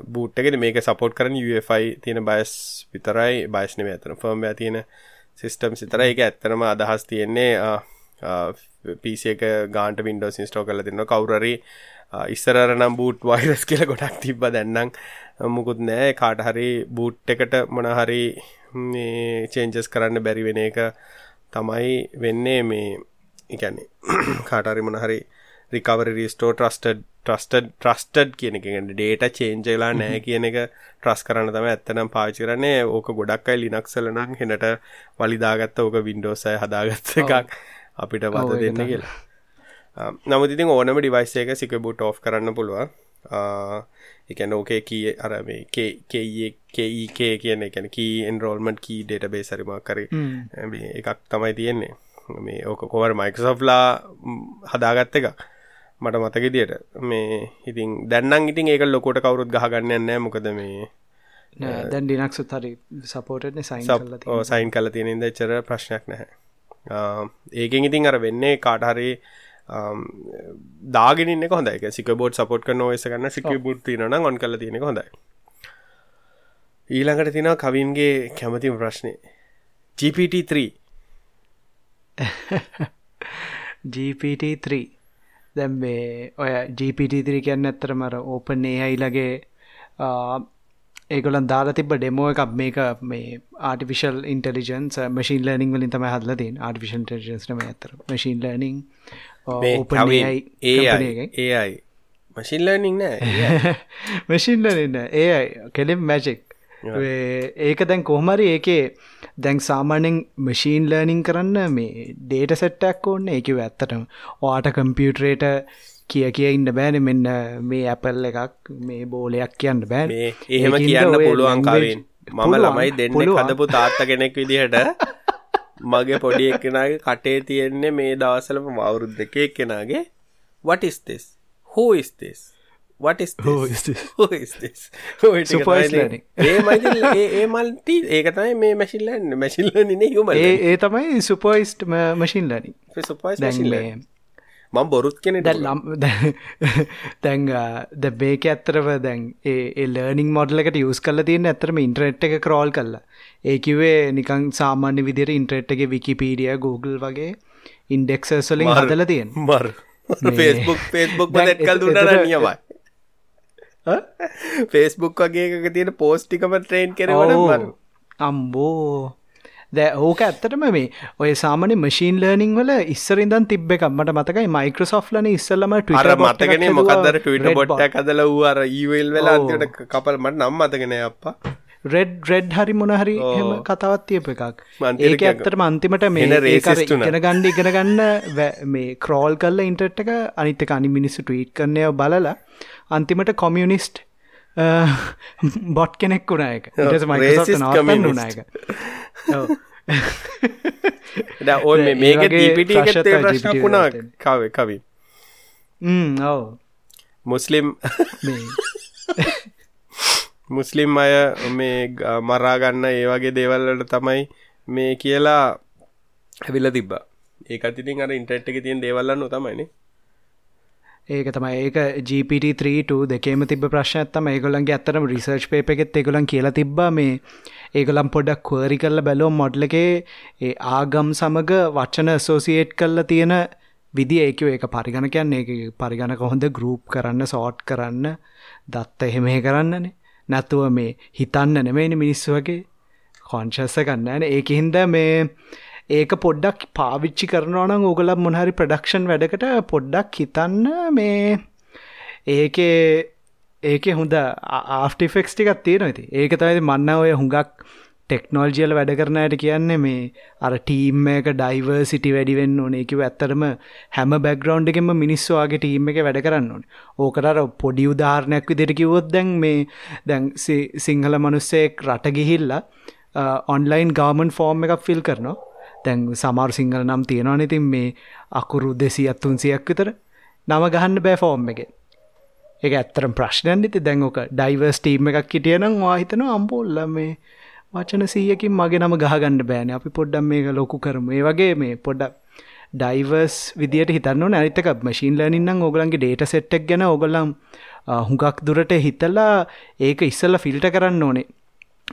බූට් එකෙද මේක සපෝට් කරන UFI තියෙන බයස් විතරයි. බයිස්නම ඇතන ෆර්ම් තියෙන සිිස්ටම් සිතර එක ඇත්තනම අදහස් තියෙන්නේ පිසි එක ගාන්ට වින්ඩෝ සිස්ටෝ කල තින්න කවුරරි ඉස්සරර නම් බූට් වයිරස් කියල ගොඩක් තිබ්බ. දැන්නම් මුකුත් නෑ කාට හරි බූට් එකට මොනහරි චේන්ජස් කරන්න බැරි වෙන එක තමයි වෙන්නේ මේ එකන්නේ කාටරි මොනහරි recovery restore trusted trusted trusted කියන එකෙන් ඩේට චේන්ජලා නෑ කියන එක ට්‍රස් කරන්න තම ඇත්තනම් පාචි කරන්නේ. ඕක ගොඩක් අයි ලිනක්සල නම් හෙනට වලිදාගත්ත ඕක වින්ඩෝසය හදාගත්ත එකක් අපිට වත දෙන්න කියලා. නමුතිතින් ඕනම ඩිවයිස් එක සික බුට් ඔෆ් කරන්න පුළුවන් එකන ඕකේ කිය අර මේ කේකේ කියන එකන කී එන්රෝල්මට කී ඩේට බේ සරිමක් කර එකක් තමයි තියෙන්නේ. මේ ඕක කොවර මයිකසොෆ්ලා හදාගත්ත එක මට මතක දියට මේ ඉතින් දැන්නම් ඉතින් ඒක ලොකොට කවරුත් ගහගන්න නෑ මොකද මේ දැන් ඩිනක්සු හරි සපෝටන සයින් සයින් කල තියෙනෙද චර ප්‍රශ්නයක් නැහැ. ඒකෙන් ඉතින් අර වෙන්නේ කාටහරි දාගෙන හොඳ සික බෝඩ් සපෝට් කන ඔයස ගන්න සික බුට් තිනන ඔොන් කල තියෙන හොඳයි. ඊළඟට තින කවින්ගේ කැමතිම ප්‍රශ්නය GPT3 *laughs* GPT3 දැම් මේ ඔය GPT3 කියන්න ඇත්තර මර ඕපන් ඒහයිලගේ ඒගොලන් දාලා තිබ ඩෙමෝ එකක්. මේක මේ ආටිෆිශල් ඉන්ටලිජන්ස් මශීන් ලර්නිින් වලින් තම හදලතින් ආටිෆිෂන් ටජන්ස්නම ඇතර මශීන් ලර්නිින් ඒයි මශින් ලර්නිින් නෑ මශීන් ලර්න්න ඒ කෙලෙම් මැජෙක් ඒක දැන් කොහමරි ඒකේ දැන් සාමානෙන් මශීන් ලර්නිින් කරන්න මේ ඩේට සෙට්ටක් ඕන්න ඒකිව ඇත්තටම ඕට කම්පියුටරේට කිය කිය ඉන්න බෑන. මෙන්න මේ ඇපල් එකක් මේ බෝලයක් කියන්න බෑන. එහෙම කියන්න පුළුවන් කවෙන් මම ළමයි දෙන්න හදපු තාත්ත කෙනෙක් විදිහට *laughs* මගේ පොඩි එක්කෙනගේ කටේ තියෙන්නේ මේ දවසලම මවුරුද් දෙකේ කෙනගේ වටිස්තෙස් හෝස්තෙස් ඒමල්ට ඒකතයි මේ මැසිල්ලන්න මැසිල්ලන හුම ඒ තමයි සුපෝයිස්ට් මශින් ලනි මං බොරුත් කෙන ලම් දැන් ද බේක ඇත්තරව දැන් ඒ ලර්නිින් මොඩලකට යස් කල තියන්න ඇතරම ඉන්ට්‍රෙට් එක කරෝල්. කල්ලා ඒකිවේ නිකං සාමාන්‍ය විදිර ඉන්ට්‍රෙට් එක විකිපීඩිය Google වගේ ඉන්ඩෙක්සර්ස්වලින් හදල තියෙන් මර්. ෆෙස්බුක් දැක්කල් දුන්නට නියමයි. ෆෙස්බුක් වගේ තියෙන පෝස්්ටිකම ට්‍රේන් කරවන මරු. අම්බෝ. දැ ඕක ඇත්තටම මේ ඔය සාමන මශීන් ලර්නිං වල ඉස්සරින්දන් තිබ්බ එකක්. මට මතකයි මයිකෝසොෆ් ලන ඉස්සල්ලම අර මතගෙන මොකදර ටවිට බොට්ට කදල වූ අර ඊවල් වෙලා අන්තිට කපල් මට නම් මතගෙන අප්පා රෙඩ් රෙඩ් හරි මොනහරි හෙම කතාවත් තියප එකක්. ඒක ඇත්තටම අන්තිමට මේ ඉගෙන ගණ්ඩ ඉගෙන ගන්න මේ ක්‍රෝල් කල්ල ඉන්ටට් එක අනිත්තක අනි මිනිස්සු ටීට් කරනය බලලා අන්තිමට කොමියනිස්ට් බොට් කෙනෙක් වුණ එක වුණ එක ඔ මේක දීපිට ප්‍රශ්නක් වුණා කව කවි. ඔව. මුස්ලිම් මුස්ලිම් අය මේ මරාගන්න ඒ වගේ දේවල්ලට තමයි මේ කියලා ඇවිල්ල තිබ්බ. ඒකත් ඉතින් අර ඉන්ට්‍රට් එක තියෙන දේවල්ලන්න තමයිනේ ඒක තමයි. ඒක GPT3 දෙකේම තිබ ප්‍රශ්නත්තම ඒගොලන්ගේ ඇත්තරම රිසර්ච් පේප එකෙත් ඒගොලන් කියලා තිබ්බා. මේ ඒගොලම් පොඩක් කවරි කරල බැලෝ මොඩ්ල එකේ ඒ ආගම් සමග වචන සෝසියේට් කල්ල තියෙන විදි ඒකව ඒක පරිගණ කියන්නේ ඒ පරිගණක හොඳ ගරුප් කරන්න සෝට් කරන්න දත්ත එහෙමේ කරන්නනේ. නැතුව මේ හිතන්න නෙමෙයිනි මිනිස්සු වගේ. කොන්ශස්ස ගන්න න. ඒක හින්ද මේ ඒක පොඩ්ඩක් පාවිච්චි කරනවනම් ඕගල මොනහරි ප්‍රඩක්ෂන් වැඩකට පොඩ්ඩක් හිතන්න මේ ඒකේ ඒක හොඳ ආෆ්ටිෆෙක්ස් ටිකත් තියෙන ඇති ඒක තමයි මන්න ඔය හුඟක් ටෙක්නෝල්ජියල වැඩ කරනයට කියන්නේ මේ අර ටීම් එක ඩයිවර්සිටි වැඩිවෙන්න ඕනේ. කිව ඇත්තරම හැම බැග්‍රවන්් එකෙම මිනිස්සවාගේ ටීම් එක වැඩ කරන්න ඕන. ඕකටර පොඩි උදාහරණයක් විදිට කිවොත් දැන් මේ දැන් සිංහල මනුස්සෙක් රට ගිහිල්ලා ඔන්ලයින් ගාමන් ෆෝර්ම් එකක් ෆිල් කරනවා. දැන් සමාර් සිංහල නම් තියෙනවා ඉතින් මේ අකුරු දෙසි අත්තුන්සියක් විතර නම ගහන්න බෑ ෆෝර්ම් එක. එක ඇත්තරම් ප්‍රශ්නයන් ඉති දැන්ක ඩයිවර්ස් ටීම් එකක් හිටියනම් වාහිතන අම්පොල්ල මේ වචන සීයකින් මගේ නම ගහගන්න බෑන. අපි පොඩ්ඩම් මේක ලොකු කරම. ඒ වගේ මේ පොඩ්ඩක් ඩයිවර්ස් විදිට හිතන්න නැරිතක මශීන් ලනින්නම් ඔගලන්ගේ ඩේට සෙට්ටක් ගැන ඔගොල්ලම් හුඟක් දුරට හිතලා ඒක ඉස්සල්ල ෆිල්ට කරන්න ඕනේ.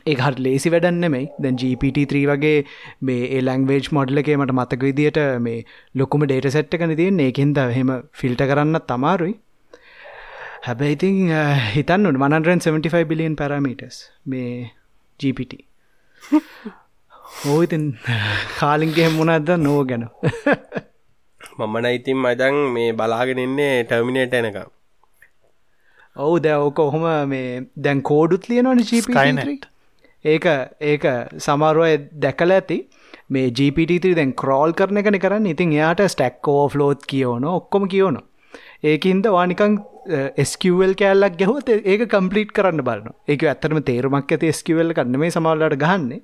ඒ හට ලේසි වැඩන්නෙමයි දැන් GPT3 වගේ මේ ඒ ලංවේජ් මොඩ්ල එකේ මට මතක විදියට මේ ලොකුම ඩේට සෙට්ට කන තියෙන් ඒකෙන්ද හෙම ෆිල්ට කරන්න තමාරුයි හැබැයිඉතින් හිතන්න 175 බිලියන් පැරමීටස් මේ GPT *laughs* ඕඉතින් කාලින්ගේ මොනක්ද නෝ ගැන. *laughs* මම නයිතින් මදන් මේ බලාගෙන ඉන්නේ ටර්මිනේට එනක ඔවු දැ ඕක ඔහොම මේ දැන් කෝඩුත් ලියනවන ජීපනට ඒක ඒක සමරුවය දැකල ඇති. මේ GPT දැන් කරෝල් කරන එකන කරන්න. ඉතින් එයාට ස්ටැක්කෝ ෆ්ලෝත් කියෝන ඔක්කොම කියෝන ඒකින්ද වානිකං ස්කවල් කෑල්ලක් ගැහොත් ඒක කම්පලිට් කරන්න බලන ඒක ඇත්තටම තේරුමක් ඇති ස්කවල් කරන්න මේ සමල්ලට ගහන්නේ.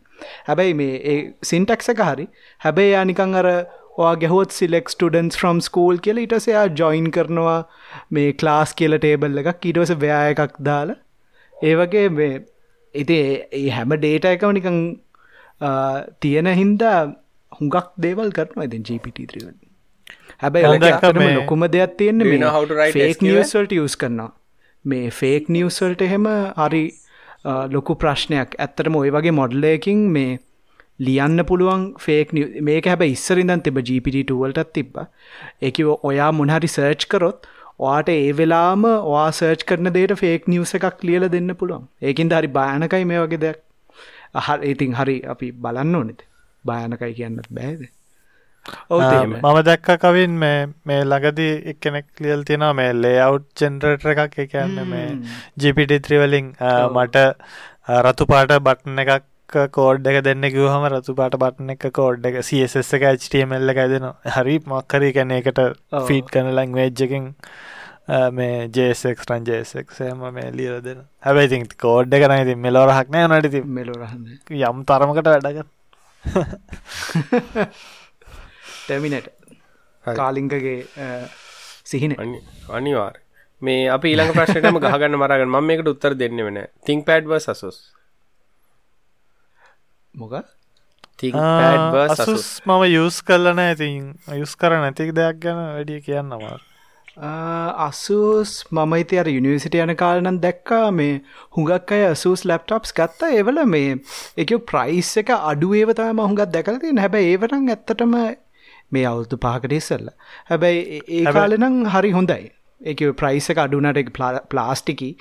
හැබැයි මේ සින්ටක්ස හරි හැබැයි යානිකං අර වා ගැහොත් සිලෙක් ටඩන්ස් ්‍රම් ස්කූල් කියල ඉටසයා ජොයින් කරනවා මේ ක්ලාස් කියල ටේබල් එකක්. ඊටවස ව්‍යය එකක් දාලා ඒ වගේ මේ ඉති ඒ හැම ඩේට එකම නිකං තියෙන හින්දා හුඟක් දේවල් කරනවා ඉතින් GPT3 හැබැයි ලොකුම දෙයක් තියෙන්නේ ෆේක් නිවස්වල්ට යස් කරනවා. මේ ෆේක් නිවස්වල්ට එහෙම හරි ලොකු ප්‍රශ්නයක්. ඇත්තටම ඔය වගේ මොඩ්ලයකින් මේ ලියන්න පුළුවන් ෆේක් මේක හැබ ඉස්සරින්දන් තිබ GPT2වලටත් තිබ්බ. ඒක ඔයා මොනහරි සර්ච් කරොත් ඔයාට ඒ වෙලාම වා සර්ච් කරන දේට ෆේක් නිවස එකක් ලියල දෙන්න පුළුවන්. ඒකින් හරි භායනකයි මේ වගේ දෙයක්. අහ ඉතින් හරි අපි බලන්න ඕනෙද භායනකයි කියන්නත් බෑද මම දැක්ක කවින් මේ මේ ළඟදී එක්කෙනෙක් ලියල් තියෙනවා මේ ලේඅව් ජෙනරේටර් එකක්. ඒ කියන්නේ මේ GPT3 වලින් මට රතු පාට බටන් එකක් කෝඩ් එක දෙන්න කිව්වහම රතු පාට බටන් එක කෝඩ් එක CSS එක HTML එක දෙනවා හරි මොකක් හරි කියන්නේ ඒකට ෆීඩ් කරන ලැන්ග්වේජ් එකකින් මේ JSX රන් JSX එහෙම මේ ලියලා දෙන හැබැයි ඉතින් කෝඩ් එක නම් ඉතින් මෙලෝ රහක් නෑ උනාට ඉතින්. මෙලෝ රහක් යම් තරමකට වැඩ කරන *laughs* ටර්මිනට කාලිංකගේ සිහින. අනිවාර් මේ අප ඊළඟ ප්‍රශ්නටම ගහගන්න මරගන්න ම මේකට උත්තර දෙන්න වෙන තිං පැඩ්ව සසුස් මොක අසුස් මම යුස් කල්ලන ඇතින් යුස් කර නැතික් දෙයක් ගැන වැඩිය කියන්නවා අසූස් මම ඉති අර යුනිවසිට යන කාලනන් දැක්කා මේ හුඟක් අය අසූස් ලැප්ටප්ස් ගත්තා. ඒවල මේ එක ප්‍රයිස් එක අඩුවේවතම හුඟත් දැකලති හැබැ ඒවරං ඇත්තටම මේ අවුදු පහකට ඉස්සල්ල. හැබැයි ඒ කාලෙනම් හරි හොඳයි. ඒක ප්‍රයිස එක අඩුනට ප්ලාස්ටිකි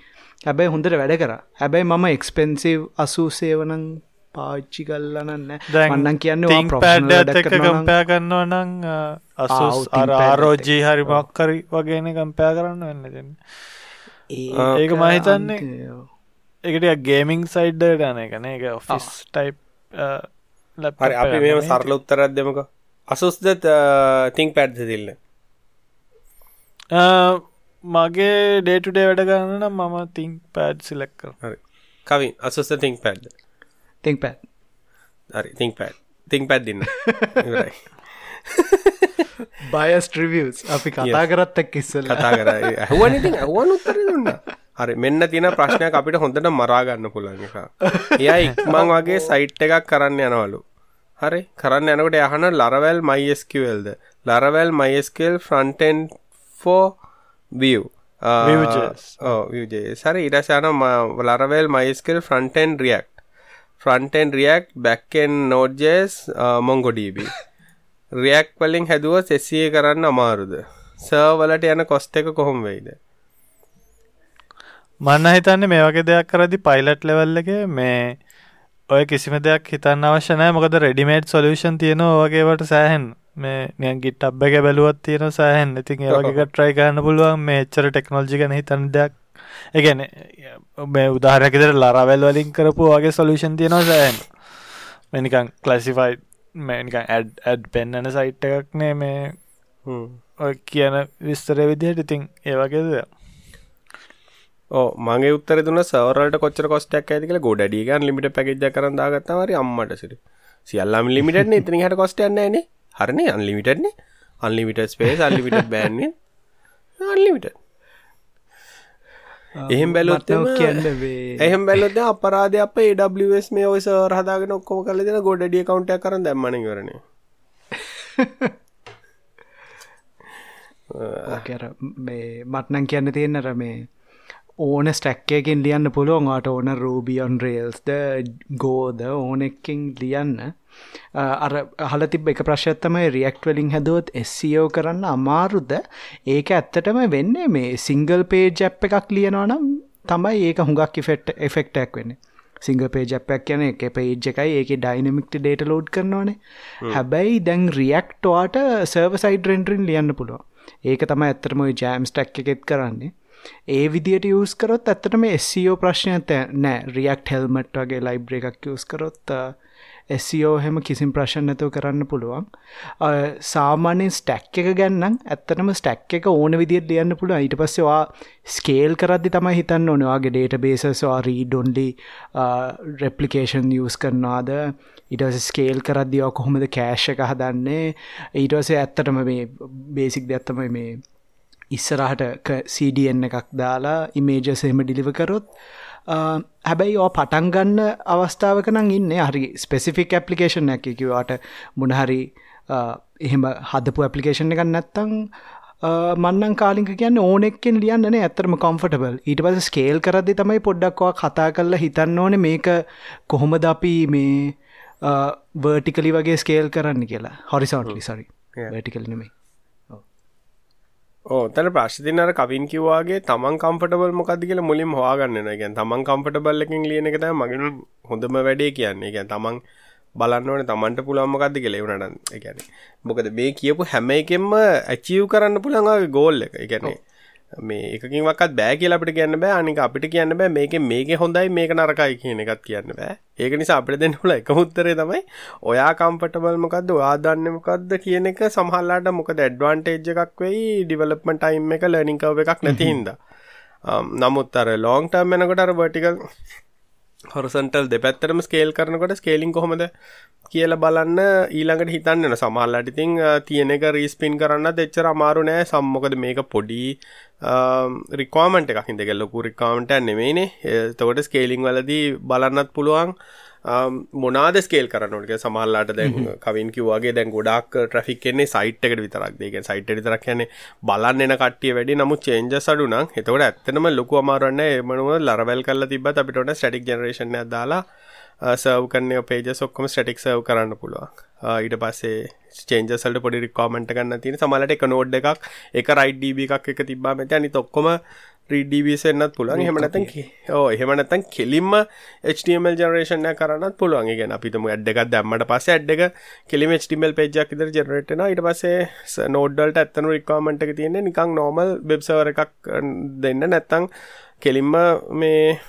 හැබැයි හොඳට වැඩ කර. හැබැයි මම එක්ස්පෙන්සිව් අසූසේවනං පාච්චි කල්ලනන්න දැන් මන්නන් කියන්න කම්පෑ කරන්නවා නං ආරෝජී හරි මක්කරි වගේන කම්පෑ කරන්න වෙන්න දෙන්න. ඒක මහිතන්නේ එකට ගේමිං සයිඩ්ඩ යන එකන එක ඔෆිස් ටයිප් හරි අපි මෙම සරල උත්තරත් දෙමක අසුස්ද තිං පැඩ්ද තිල්ල මගේ ඩේටුඩේ වැඩ ගන්න මම තිං පැඩ් සිලෙක් කර හරි. කවින් අසුස්ත තිං පැඩ් තිං පැත් හරි තිං පැඩ් තිං පැඩ්දින්න බයස් ට්‍රිවියස් අපි කතා කරත්තක් ඉස්සල් කතා කර. හුවන හුවන් උත්තර දුන්න. හරි මෙන්න තින ප්‍රශ්නයක් අපිට හොඳට මරාගන්න පුළන් එක. *laughs* එයා ඉක්මං වගේ සයිට් එකක් කරන්න යනවලු හරි කරන්න යනකට යහන ලරවැල් මයිස්කවල්ද ලරවැල් මයිස්කල් ෆ්‍රන්ටන් ෆෝ view. සර ඉරසාන ලරවල් මයිස්කල් ෆ්‍රන්ටන් රියක් ෆ්‍රන්ටන් රියක් බැක්කෙන් නෝඩ්ජස් මොංගොඩීබ රියක් වලින් හැදුව සෙස්සිය කරන්න අමාරුද? සර්වලට යන කොස්ට එක කොහොම වෙයිද? මන්න හිතන්නේ මේ වගේ දෙයක් කරදි පයිලට් ලෙවල් එක මේ ඔය කිසිම දෙයක් හිතන්න අවශ්‍යනෑ මොකද රෙඩිමේට් සොලියෂන් තියෙනවා වගේවට සෑහෙන් මේ නියන් ගිට අබ්බ එක බැලුවත් තියෙන සෑහන් ඉතින් ඒවගේ ට්‍රයි කරන්න පුළුවන්. මේ එච්චර ටෙක්නෝජි ගැන හිතන් දෙයක්. එකන මේ උදාහරැකිදර ලරවැල් වලින් කරපු වගේ සොලූෂන් තියෙනවා සෑහන් මෙනිකන් කලසිෆයි මේනික ඇඩ් ඇඩ් පෙන්න්නන සයිට් එකක්නේ මේ ඔය කියන විස්තරය විදිහට. ඉතින් ඒවගේද ඕ මගේ උත්තර දුන්න සවරට කොච්චර කොස්ටක් ඇතිකල ගොඩඩියගන් ලිමිට පැකිජ කරන්න දාගත්තවරි අම්මට සිට. සියල්ලාම ලිමිට ඉතිනි හට කොස්ටයන්නේනේ හරනේ අන්ලිමිටඩ්නේ අන්ලිමිට ස්පේස් අල්ලිමිට බෑන්නේ අන්ලිමිට එහෙම බැලොත් කියන්න එහෙම බැලොත් අපරාධ අප ඒWස් මේ ඔය සර් හදාගෙන ඔක්කොම කරලා දෙන ගොඩඩිය කවුන්ට් එකක් කරන් දැම්මන ඉවරනේ. *laughs* කර මේ මට්නං කියන්න තියෙන්නර මේ ඕන ස්ටැක්කයකින් ලියන්න පුළුවන් ආට ඕන රූබියන් රේල්ස්ද ගෝද ඕන එක්කින් ලියන්න. අර හල තිබ එක ප්‍රශ්ත්තමයි රියක්ට වලින් හැදුවත් SCO කරන්න අමාරුද ඒක ඇත්තටම වෙන්නේ මේ සිංගල් පේජ් ඇප් එකක් ලියනවනම් තමයි ඒක හුඟක් ෆෙට් එෆෙක්ටක් වෙන්නේ. සිංග පේජපයක් කියන එක පේජ් එකයි ඒක ඩයිනමික්ට ඩේට ලෝඩ් කරනවානේ. හැබැයි දැන් රියක්ටවාට සර්ව සයිඩ රෙන්ටරින් ලියන්න පුළුව ඒක තම ඇත්තරම ජෑම්ස් ටැක් එකෙත් කරන්නේ ඒ විදියට යස් කරොත් ඇත්තටම SCO ප්‍රශ්නය නෑ. රියක්ට හෙල්මට් වගේ ලයිබ්‍ර එකක් යස් කරොත් SEO හෙම කිසිම් ප්‍රශ්න නැතුව කරන්න පුළුවන්. සාමාන්‍යෙන් ස්ටැක් එක ගැන්නම් ඇත්තනම ස්ටැක් එක ඕන විදිත් ලියන්න පුළුව ඊට පස්සවා ස්කේල් කරද්දි තමයි හිතන්න ඕනවාගේ ඩේට බේසස්වා රීඩොන්ඩි රෙපලිකේෂන් යස් කරනවාද? ඉටස ස්කේල් කරද්දිවා කොහොමද කෑශ් එක හදන්නේ? ඊටවසේ ඇත්තටම මේ බේසික් දැත්තම මේ ඉස්සරහට CDN එකක් දාලා ඉමේජසේම ඩිලිව කරොත් හැබැයි ඕ පටන්ගන්න අවස්ථාවක නම් ඉන්න. හරි ස්පෙසිෆික් ඇපලිකේෂන් ඇක කිවට මොනහරි එහෙම හදපු ඇපලිකේෂන් එකක් නැත්තං මන්නන් කාලික කියන්න ඕනෙක්ෙන් ලියන්නන ඇතරම කොම්ෆටබල් ඊට පස ස්කේල් කරදි තමයි පොඩ්ඩක්වා කතා කරලා හිතන්න ඕන මේක කොහොමද අපි මේ වර්ටිකලි වගේ ස්කේල් කරන්න කියලා. හොරිසෝටලි සරි වැටිකල් නෙමේ ඕ තැන ප්‍රශ්තිනර කවින් කිව්වාගේ තමන් කම්පටබල් මොකක්ද කියලා මුලින් හවාගන්න ගැන් තමන් කම්පටබල් එකින් ලියන එකත මගෙන හොඳම වැඩේ කියන්නේ. ගැන් තමන් බලන්නවන තමන්ට පුළන්මකක්ද කෙලෙවුනට එකැන මොකද මේ කියපු හැම එකෙන්ම ඇචීව් කරන්න පුළන්ගේ ගෝල් එක. එකැනේ මේ එකකින් වක්කත් බෑ කියලා අපිට කියන්න බෑ. අනික අපිට කියන්න බෑ මේක මේක හොඳයි මේක නරකයි කියන එකත් කියන්න බෑ. ඒක නිසා අපිට දෙන්න පුළුවන් එකම උත්තරේ තමයි ඔයා කම්ෆර්ටබල් මොකද්ද ඔයා දන්නේ මොකද්ද කියන එක සමහරලාට මොකද ඇඩ්වාන්ටේජ් එකක් වෙයි ඩෙවලොප්මන්ට් ටයිම් එක ලර්නින් කර්ව් එකක් නැති හින්දා. *laughs* නමුත් අර ලොං ටර්ම් යනකොට අර වර්ටිකල් හොරසන්ටල් දෙපැත්තරම ස්කේල් කරනකොට ස්කේලින් කොහොමද කියල බලන්න ඊළඟට හිතන්න සමහල්ලට ඉතින් තියෙන එක රීස්පින් කරන්න දෙච්චර අමාරු නෑ. සම්මොකද මේක පොඩි රිකෝමට එකක්. හිදක ලොකු රිකාමට නෙමේනේ තකොට ස්කේලිං වලදී බලන්නත් පුළුවන්. මොනාද ස්කේල් කරනට සමල්ලාට දැන් කවින් කිව්වාගේ දැන් ගොඩක් ට්‍රෆික් කෙන්නේ සයිට් එකට විතරක්. දෙක සයිට් විතරක් යන්නේ බලන්න එන කට්ටිය වැඩි. නමුත් චේන්ජ සඩුනම් එතකොට ඇත්තනම ලොකු අමාරන්න එමනුව ලරවැල් කල්ල තිබ අපිටට ස්ටටික් ජනරේෂන දාලා සව් කන්න පේජ සොක්කම ස්ටටික් සව් කරන්න පුළුවන්. ඊට පස්සේ චේන්ජසල්ට පොඩි රිකාමට ගන්න තින සමලට එක නෝඩ් එකක් එක රයිඩ්ඩබ එකක් එක තිබා මෙත අනි තොක්කොම රීඩබස් එන්නත් පුළුවන්. හෙමනතන් ඕ හෙමනතන් කෙලින්ම HTML ජනරේෂණ කරන්නත් පුළුවන්. ගෙන අපිතම ඇඩ්ඩක් දැම්මට පස ඇඩ්ඩක කෙලිම HTML පේජක් ඉදර ජනරටන ඉට පසේ නෝඩ්ඩල්ට ඇත්තනු රිකාමට එක තියෙන නිකං නෝමල් වෙබ්සවර එකක් දෙන්න. නැත්තං කෙලින්ම මේ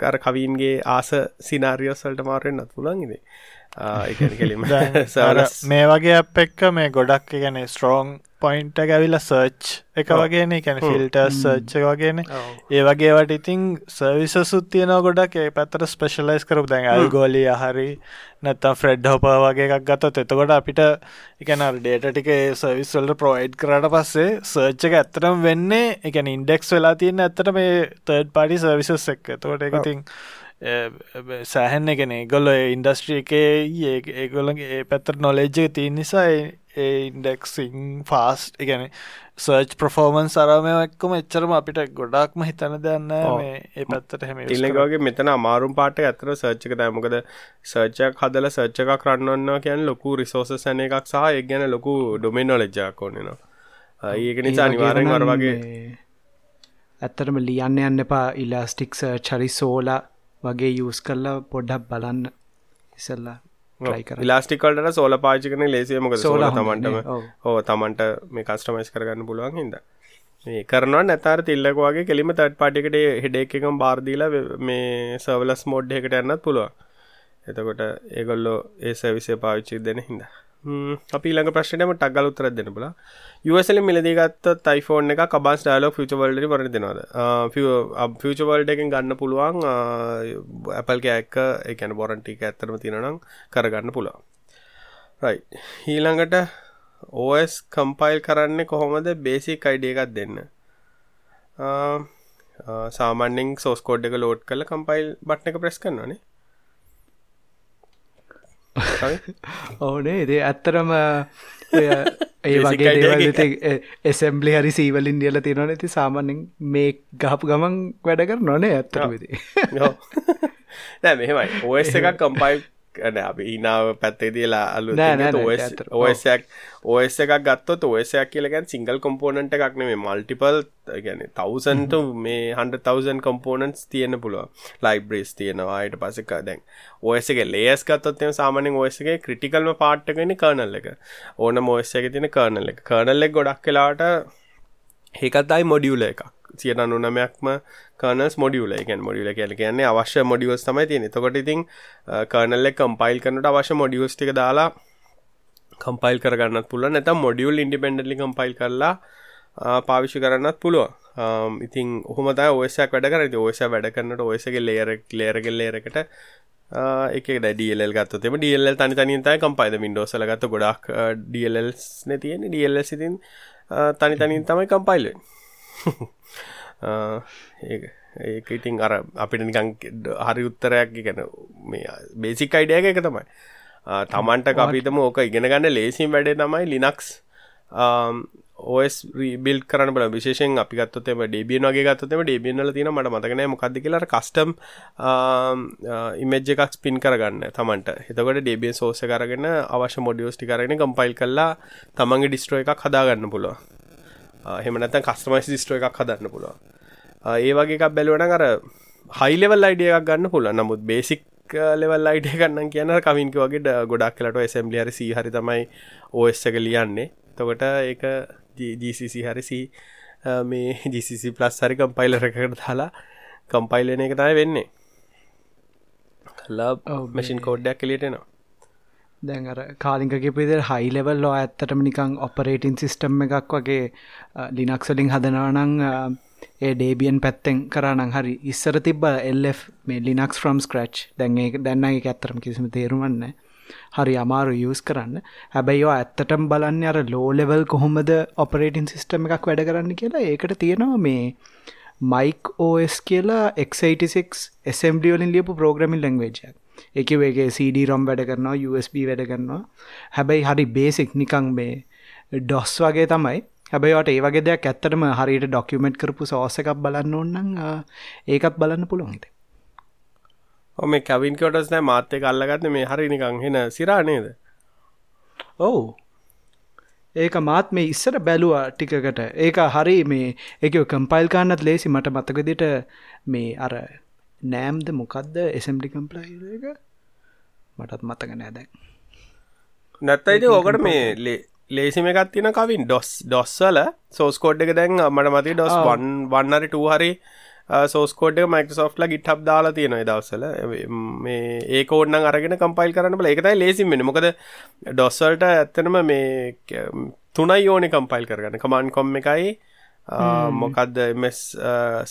කර කවීන්ගේ ආස සිනාරියෝසල්ට මාරෙන්න්නත් පුළන් ඉදේ කෙලිම *laughs* *laughs* මේ වගේ අප එක්ක මේ ගොඩක් ගැන ස්ට්‍රෝං පොයින්ට ඇවිල්ල සර්ච් එක වගේන. කැන ෆිල්ට සර්ච් වගේන. ඒ වගේවට ඉතින් සර්විසසුත් තියෙන ගොඩක්. ඒ පැත්තර ස්පෙශලයිස් කරපු දැන් අල්ගෝලිය හරි නැත්තම් ෆ්‍රෙඩ් හොප වගේ එකක් ගත්තොත් එතකොට අපිට එකන ඩේට ටික සර්විස්වල්ට ප්‍රෝයිඩ් කරට පස්සේ සර්ච් එක ඇත්තරම් වෙන්නේ එකන ඉන්ඩෙක්ස් වෙලා තියෙන ඇත්තට මේ තර්ඩ් පාඩි සර්විසස් එක් එතකොට එකතින් සෑහන්න එකන. ගොල්ල ඉන්ඩස්ට්‍රිය එකේ ඒගොලගේ ඒ පැත්තර නොලෙජ්ජ තිය නිසා ඒ ඉන්ඩෙක්සිං ෆාස්ට් එකන සර්ච් ප්‍රෆෝමන් සරමය එක්කම එච්චරම අපිට ගොඩක්ම හිතන දන්න මේ ඒ පැත්තට හැම ඉල්ලගගේ මෙතන අමාරුම් පාට ඇතර සර්ච්ක දෑමකද සර්චයක් හදල සර්ච්චක කරන්නන්න කියන් ලොකු රිසෝස සැන එකක් සහ එක් ගැන ලොකු ඩොමෙන් නොලෙජ්ජක් ඕනෙනවා ඒක නිසා අනිවාරෙන් වර වගේ ඇත්තරම ලියන්න යන්න එපා. ඉලාස්ටික් චරි සෝලා වගේ යස් කරලා පොඩ්ඩක් බලන්න. ඉසල්ලා ඉලාස්ටිකල්ට සෝල පාචිකන ලේසියමක සෝල තමන්ටම. ඕ තමන්ට මේ කස්ටමයිස් කරගන්න පුළුවන් හිද මේ කරනවා නැතර තිල්ලක වගේ කෙලිම තට පාටිකට හෙඩ එකකම් බාර්දීල මේ සවලස් මෝඩ් එකට යන්නත් පුළුවන්. එතකොට ඒගොල්ලෝ ඒ සවිසේ පාවිච්චි දෙන හිද අපි ළඟ ප්‍රශ්නයම ටක්ගල උත්තර දෙන්න බලා. යුවසල මිලදිගත්ත තයිෆෝන් එක කබස් ඩයිලෝ ෆිචවල්ඩ වර දෙනවාද ෆිචවල්ඩ එකෙන් ගන්න පුළුවන් ඇපල් කෑක්ක එකන බොරන්ටික ඇත්තරම තිනනම් කරගන්න පුළුවන්. රයි ඊළඟට ඕස් කම්පයිල් කරන්න කොහොමද? බේසික් අයිඩිය එකත් දෙන්න. සාමාන්‍යෙන් සෝස්කෝඩ් එක ලෝඩ් කල කම්පයිල් බට්න එක ප්‍රෙස් කරන්නනේ ඕනේ ඉදේ ඇත්තරම ඒ වගේ දේවල් එසම්බලි හරි සීවලින් දියල තියෙනවන. ඇති සාමාන්‍යෙන් මේ ගහපු ගමන් වැඩ කර නොනේ ඇත්තර විදි නෑ මෙහෙමයි. ඕස් එකක් කම්පයි න අපි ඉනාව පැත්තේ තියලා අලු ඔසක් ඔස එකක් ගත්තොත් ඔසයක් කියලගැන් සිංගල් කොම්පෝනන්ට එකක් නෙමේ මල්ටිපල් ගැන තවසන්ට මේ හන්ඩ තවසන් කොම්පෝනන්ස් තියෙන පුළුව ලයිබ්‍රේස් තියෙනවා අයට පසක දැන් ඔසක ලේස් ගත්තොත්ම සාමනෙන් ඔසගේ ක්‍රටිකල්ම පාට්ටගෙන කර්නල් එක ඕන මෝස්ස එක. තින කර්නල් එක කර්නල් එක්. ගොඩක් කලාට ඒකත්යි මොඩියුල එකක්. සියට අනු නමයක්ම කනස් මොඩියුල එකන් මොඩියුල කියල කියන්නේ අවශ්‍ය මොඩියස් තමයි තියෙන තකොට ඉතින් කර්නල්ල කම්පයිල් කනට අවශ්‍ය මොඩියස් ටික දාලා කම්පයිල් කරගන්නත් පුළුව නැතම් මොඩියුල් ඉන්ඩිපෙන්ඩලි කම්පයිල් කරලා පාවිශි කරන්නත් පුළුව ඉතින් ඔහොමත ඔසයක් වැඩ කර ඔස වැඩ කරන්නට ඔයසගේ ලේර ලේරගෙල් ලේරකට එක ඩියල් ගත්තම ඩියල් තනි තනිතයි කම්පයිද මින්ඩෝසල ගත්ත ගොඩක් ඩියල්ස් නැතියෙන ඩියල්ල සිතින් Uh, තනි තනින් තමයි කම්පයිල්ලෙන් *laughs* uh, ඒක ඉතින් අර අපිට නිකං හරි උත්තරයක් ගැන මේ බේසික් අයිඩියක එක තමයි. Uh, තමන්ට අපිතම ඕක ඉගෙන ගන්න ලේසිම් වැඩේ තමයි ලිනක්ස් ඔස් බිල් කරන බල විශේෂෙන් අපි ගත්තොතම ඩේබියන් වගේ ගත්තොතම ඩේබියන්ල තින මට මතකන මොකක්ද කියලා. කස්ටම් ඉමජ් එකක් ස්පින් කරගන්න තමන්ට. එතකට ඩේබියන් සෝස කරගෙන අවශ්‍ය මොඩියෝස්ටි කරගෙන කම්පයිල් කල්ලා තමන්ගේ ඩිස්ට්‍රෝ එකක් හදාගන්න පුළුව හෙමනත කස්ටමයිස් දිස්ට්‍ර එකක් හදන්න පුළුව ඒ වගේ එකක් බැලුවන අර හයිලෙවල් අයිඩිය එකක් ගන්න පුල නමුත් බේසික් ලෙවල් අයිඩ ගන්න කියන කමින්ක වගේ ගොඩක් කලට එසම්ලියර සී හරි තමයි ඕස් එක ලියන්නේ. තකොට ඒක ජීසිසි හරිසි මේ *laughs* ජිසිසි ප්ලස් හරි කම්පයිලර එකට දාලා කම්පයිලන එක තයි වෙන්නේ. කල්ලා මැසින් කෝඩ්ඩයක් කලියටනවා දැන් අර කාලිංකගේ පිදර හයි ලෙවල් ලෝ ඇත්තටම නිකං ඔපරේටින් සිිස්ටම් එකක් වගේ ලිනක්සලින් හදනවනං ඒ ඩේබියන් පැත්තෙන් කරනං හරි ඉස්සර තිබ එල් මේ ලිනක්ස් ෆ්‍රම් ස්ක්‍රච් දැන් ඒ දැන්න එක ඇත්තරම කිසිම තේරුවන්න හරි අමාරු යස් කරන්න. හැබැයිෝ ඇත්තටම් බලන්න අර ලෝලෙවල් කොහොමද ඔපරේටින් සිිස්ටම එකක් වැඩ කරන්න කියලා. ඒකට තියෙනවා මේ මයික් ඕස් කියලා එක්86 එසම්ඩියලින් ලියපු ප්‍රෝග්‍රමිල් ලංවේජයක් එක වගේ CD රොම් වැඩ කරනවා USB වැඩ කරනවා. හැබැයි හරි බේසික් නිකං මේ ඩොස් වගේ තමයි. හැබයිට ඒ වගේ දෙයක් ඇත්තටම හරියට ඩොක්කමෙන්ට් කරපු සෝස එකක් බලන්න ඔන්නන් ඒකත් බලන්න පුළුවන්ද? මේ කැවින් කොටස් නෑ මාත්‍ය කල්ලගත්න මේ හරි නිකං හෙන සිරා නේද? ඔවු. ඒක මාත් මේ ඉස්සර බැලුවා ටිකකට. ඒක හරි මේ එක කම්පයිල් කාන්නත් ලේසි මට මතකදිට මේ අර නෑම්ද මොකක්ද එසම්ඩි කම්පලයි එක? මටත් මතක නෑ දැන්. නැත්තයිද ඕකට මේ ලේසිම එකත් තින කවින් ඩොස් ඩොස්සල සෝස්කෝඩ් එක දැන් මට මති ඩොස් වන් වන්නරි ටූ හරි සෝස්කෝඩ් මයිකසෝෆ්ල ගිට්හබ් දාලා තියෙනවා දවසල මේ ඒ කෝඩ්න අරගෙන කම්පයිල් කරන්න බල එකතයි ලේසිම් වෙන මොකද ඩොස්සල්ට ඇත්තනම මේ තුනයි ඕනි කම්පයිල් කරගන්න. කමන් කොම් එකයි මොකක්ද මෙස්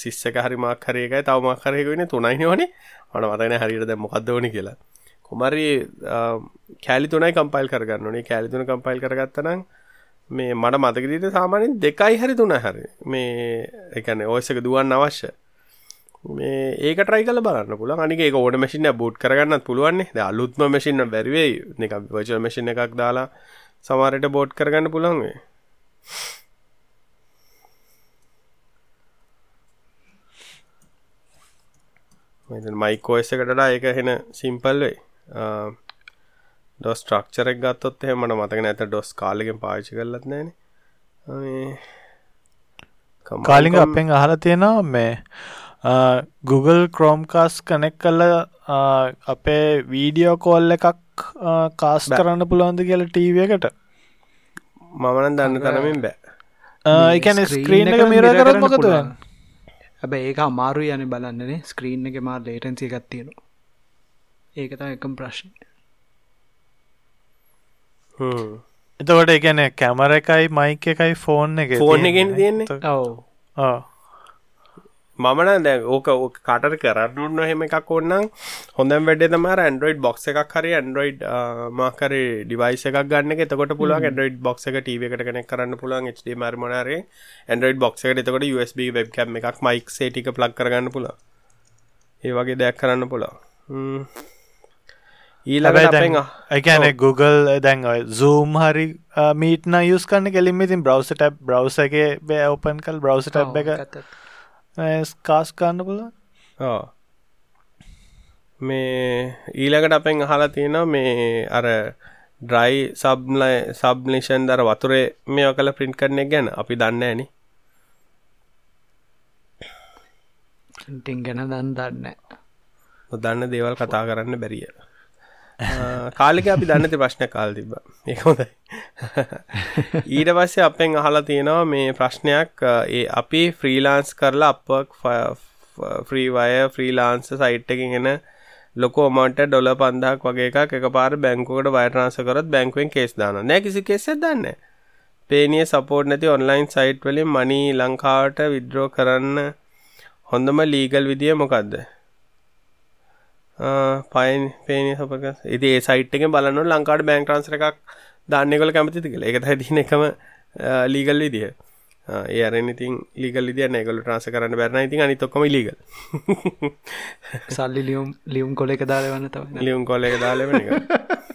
සිස්සක හරිමක් හරේකයි තවමක් කරයකෙන තුනයි ඕනේ. අන මතන හරිට දැ මොකක්ද ඕනි කියලා. කොමරි කෑලි තුනයි කම්පයිල් කරගන්න ඕනේ. කෑලි තුන කම්පයිල් කරගත්තනම් මේ මට මතකදීට සාමානෙන් දෙකයි හරි තුන හරි. මේ එකන ඔයසක දුවන් අවශ්‍ය මේ ඒක ට්‍රයි කල බලන්න පුල අනික ඕඩ මසිින බෝඩ් කරගන්නත් පුළුවන්නේ. ද අලුත්ම මසින්න බැරිවේ එක වච මසින එකක් දාලා සමාරයට බෝඩ් කරගන්න පුළන්වේ මයිකෝස් එකටලා ඒක හෙන සිම්පල් වෙයි. ඩොස් ට්‍රක්චරක් ගත්තොත් එහෙම මට මතක නැත ඩොස් කාලෙකින් පාවිච්චි කරලත් නෑනේ කාලිග අපෙන් අහලා තියෙනවා මේ Google Chromecast කනෙක් කල්ල අපේ වීඩියෝ කෝල් එකක් කාස් කරන්න පුළුවන්ද කියලා ටීව එකට? මමනන් දන්න තරමින් බෑ. එකන ස්ක්‍රීන් එක මිර කරත් මොකද හැබැ ඒක අමාරු යන බලන්නනේ ස්ක්‍රීන් එක මාර ලේටන්සි එකත් තියෙනවා. ඒකත එකම් ප්‍රශ්න. එතකොට එකන කැමර එකයි මයික එකයි ෆෝන් එක ෆෝන් එකෙන් තියෙන්නේ. ඔව මමන දැ ඕක කටර කරන්න හෙම එකක් ඔන්නම් හොඳම් වැඩ තමර ඇන්ඩරෝයිඩ් බොක්ස එකක් හරි ඇන්ඩරෝයිඩ් මාකර ඩිවයිස එකක් ගන්න එතකොට පුල ඇන්ඩරෝයිඩ් බොක්ස එක ටව එකට කනෙක් කරන්න HD මර්මනාරේ ඇන්ඩරෝයිඩ් බොක්ස එක එතකොට USB වෙබ්කම් එකක් මයික් සේටික ප්ලක් කරගන්න පුලා ඒ වගේ දෙයක් කරන්න පුලා එකන Google දැන් zoom හරි මීටන යස් කන්න කෙලින් ඉතින් බ්‍රවස ටැබ් බ්‍රවස එක බෑ ඔපන් කල් බ්‍රවස ටැබ් එක කාස් කන්න පුල මේ ඊළඟට අපෙන් අහලා තියෙනවා මේ අර ඩ්‍රයි සබ්ලයි සබ්ලිෂන් දර වතුරේ මේ කල ප්‍රින්ට් කරන එක ගැන. අපි දන්න ඇනි ටින් ගැන දන් දන්න දන්න දේවල් කතා කරන්න බැරිිය *laughs* කාලික අපි දන්නති ප්‍රශ්න කාල් තිබ ඒ හොඳයි. *laughs* ඊට පස්සේ අපෙන් අහලා තියෙනවා මේ ප්‍රශ්නයක් ඒ අපි ෆ්‍රීලාන්ස් කරලා අපක් ෆ්‍රීවය ෆ්‍රීලාන්ස සයිට් එකින් එන ලොකෝ මට ඩොල පන්දක් වගේ එක පාර බැංකුවට වයටනාස කරත් බැංකුවෙන් කෙස් දාන නෑ කිසි කෙසෙ දන්න පේනිය සපෝට් නැති ඔන්ලයින් සයිට් වලින් මනී ලංකාවට විද්‍රෝ කරන්න හොඳම ලීගල් විදිිය මොකක්ද පයින් පේන සපක ඉති ඒ සයිට් එක බලන්න ලංකාට බෑංක් ට්‍රන්සර එකක් දන්නෙකොල කැමතිති කළ එක හැදින එකම ලීගල් විදිහ ඒරනිතින් ලීගල් විදිය නෑගොල ට්‍රන්ස කරන්න බැරන ඉතින් අනිතොක්කම ලීගල් සල්ලි ලියුම් ලියුම් කොල එක දාල වන්න තව ලියුම් කොල එක දාලවන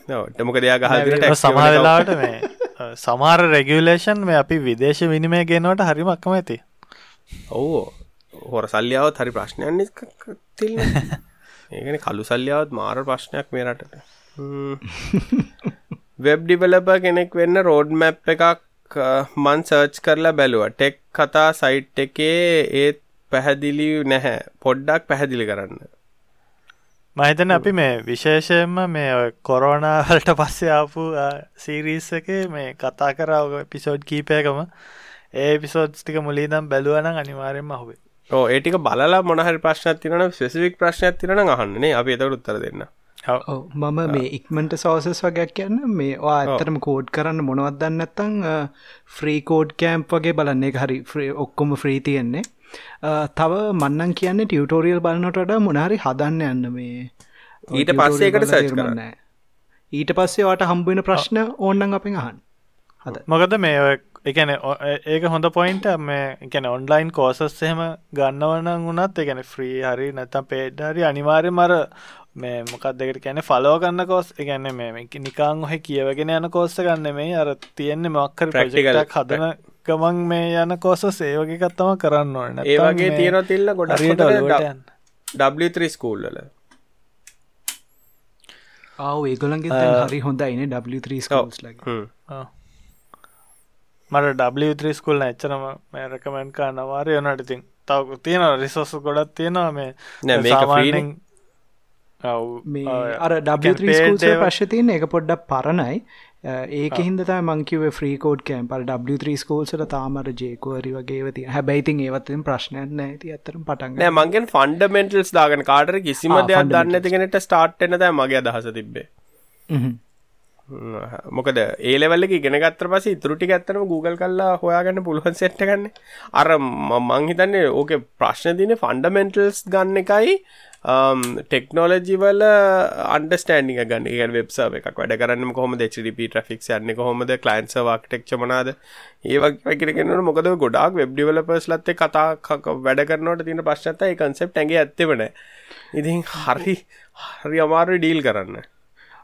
ටමක දෙයක් ගහ සමහලාට මේ සමාර රෙගියලේෂන් මේ අපි විදේශ විනිමය ගෙනවට හරිම අක්කම ඇති ඔවෝ. හොර සල්ලියාවත් හරි ප්‍රශ්නයන් තිල්න්න ඒකන කළු සල්ලියාවත් මාර ප්‍රශ්නයක් මේ රටට. වෙබ් ඩිවලප *laughs* කෙනෙක් වෙන්න රෝඩ් මැප් එකක් මන් සර්ච් කරලා බැලුව. ටෙක් කතා සයිට් එකේ ඒත් පැහැදිලි නැහැ. පොඩ්ඩක් පැහැදිලි කරන්න. මහිතන අපි මේ විශේෂයෙන්ම මේ කොරෝනාවලට පස්සේ ආපු සීරීස් එක මේ කතා කරාව පිසෝඩ් කීපයකම ඒ පිසෝඩ්ස් ටික මුලීදම් බැලුවන අනිවාරෙන්ම හුවේ ඕ ඒටික බලලා මොනහරි ප්‍රශ්නයක් තිරන ස්පෙසිෆික් ප්‍රශ්නයක් තිරන අහන්නනේ අපි එතකට උත්තර දෙන්න. මම මේ ඉක්මට සෝසස් වගයක් කියන්න. මේ වා ඇතරම කෝඩ් කරන්න මොනවත් දන්න ඇත්තං ෆ්‍රී කෝඩ් කෑම්ප් වගේ බලන්නේ. හරි ඔක්කොම ෆ්‍රී තියෙන්නේ. තව මන්නන් කියන්නේ ටියවටෝරියල් බලන්නට මොනහරි හදන්න යන්න මේ. ඊට පස්සේකට සච් කරන්න. ඊට පස්සේ වාට හම්බුවෙන ප්‍රශ්න ඕන්නන් අපෙන් අහන් හද. මොකද මේ එකන ඒක හොඳ පොයින්ට මේ එකන ඔන්ලයින් කෝසස් එහෙම ගන්නවන වුණත් එකන ෆ්‍රී හරි නැතම් පේඩ් හරි අනිවාර්ය මර මේ මොකක් දෙකට කැන ෆලෝ ගන්න කෝස් එකන්න මේ නිකාං ඔහ කියවගෙන යන කෝස්ස ගන්න මේ අර තියෙන්නේ මක්කර ප්‍රජෙක්ටක් හදන ගමන් මේ යන කෝස සේවගකත්තම කරන්න ඕන. ඒවගේ තියෙන තිල්ල ගොඩට W3 ස්කූල්ලල ආව ඒගොලන්ගේ හරි හොඳයින W3 ස්කෝස් ලගේ මට ඩ ස්කුල් එච්චරම මේ රැකමෙන්ට් කා නවාරය යනට ඉතින් තව තියෙන රිසෝස් ගොඩත් තියෙනවා. මේ නෑ මේක ෆ්‍රීනේ. මේ අර ඩ ප්‍රශ් තියන එක පොඩ්ඩක් පරණයි. ඒක හින්දතා මංකිව ෆ්‍රීකෝඩ් කෑම් පල් W3 ස්කෝල්සට තාමර ජේකෝරි වගේ හැබැයිතින් ඒවතින් ප්‍රශ්නයන්න ඇති අතරම් පටන් නෑ මගෙන් ෆන්ඩමෙන්ටල්ස් දාගන කාටර කිසිම දෙයක් දන්න ඇතිගෙනට ස්ටාර්ට්න ද මගේ අදහස තිබ්බේ මොකද ඒලෙවල්ල ගෙනගත්තර පස ඉතුරටි ඇත්තරම Google කල්ලා හොයාගන්න පුළුවන් සෙට්ටගන්න අර මං හිතන්නේ ඕක ප්‍රශ්න දින ෆන්ඩමෙන්ටල්ස් ගන්න එකයි um, ටෙක්නෝලජිවල අන්ඩස්ටෑන්ඩික ගන්න. එක වෙබ්සාව එකක් වැඩ කරන්න කොහොම HDP ට්‍රික්ස් යන්න කොහොමද? කලයින්ස වාක්ටෙක්ච මනාද ඒවකිරගෙනට මොකද ගොඩක් වෙබ් ඩිවලපර්ස් ලත්තේ කතා වැඩ කරනට තින ප්‍රශ්නත ඒ කන්සෙප් ඇගේ ඇත්තවන ඉතින් හරි හරි අමාරු ඩීල් කරන්න.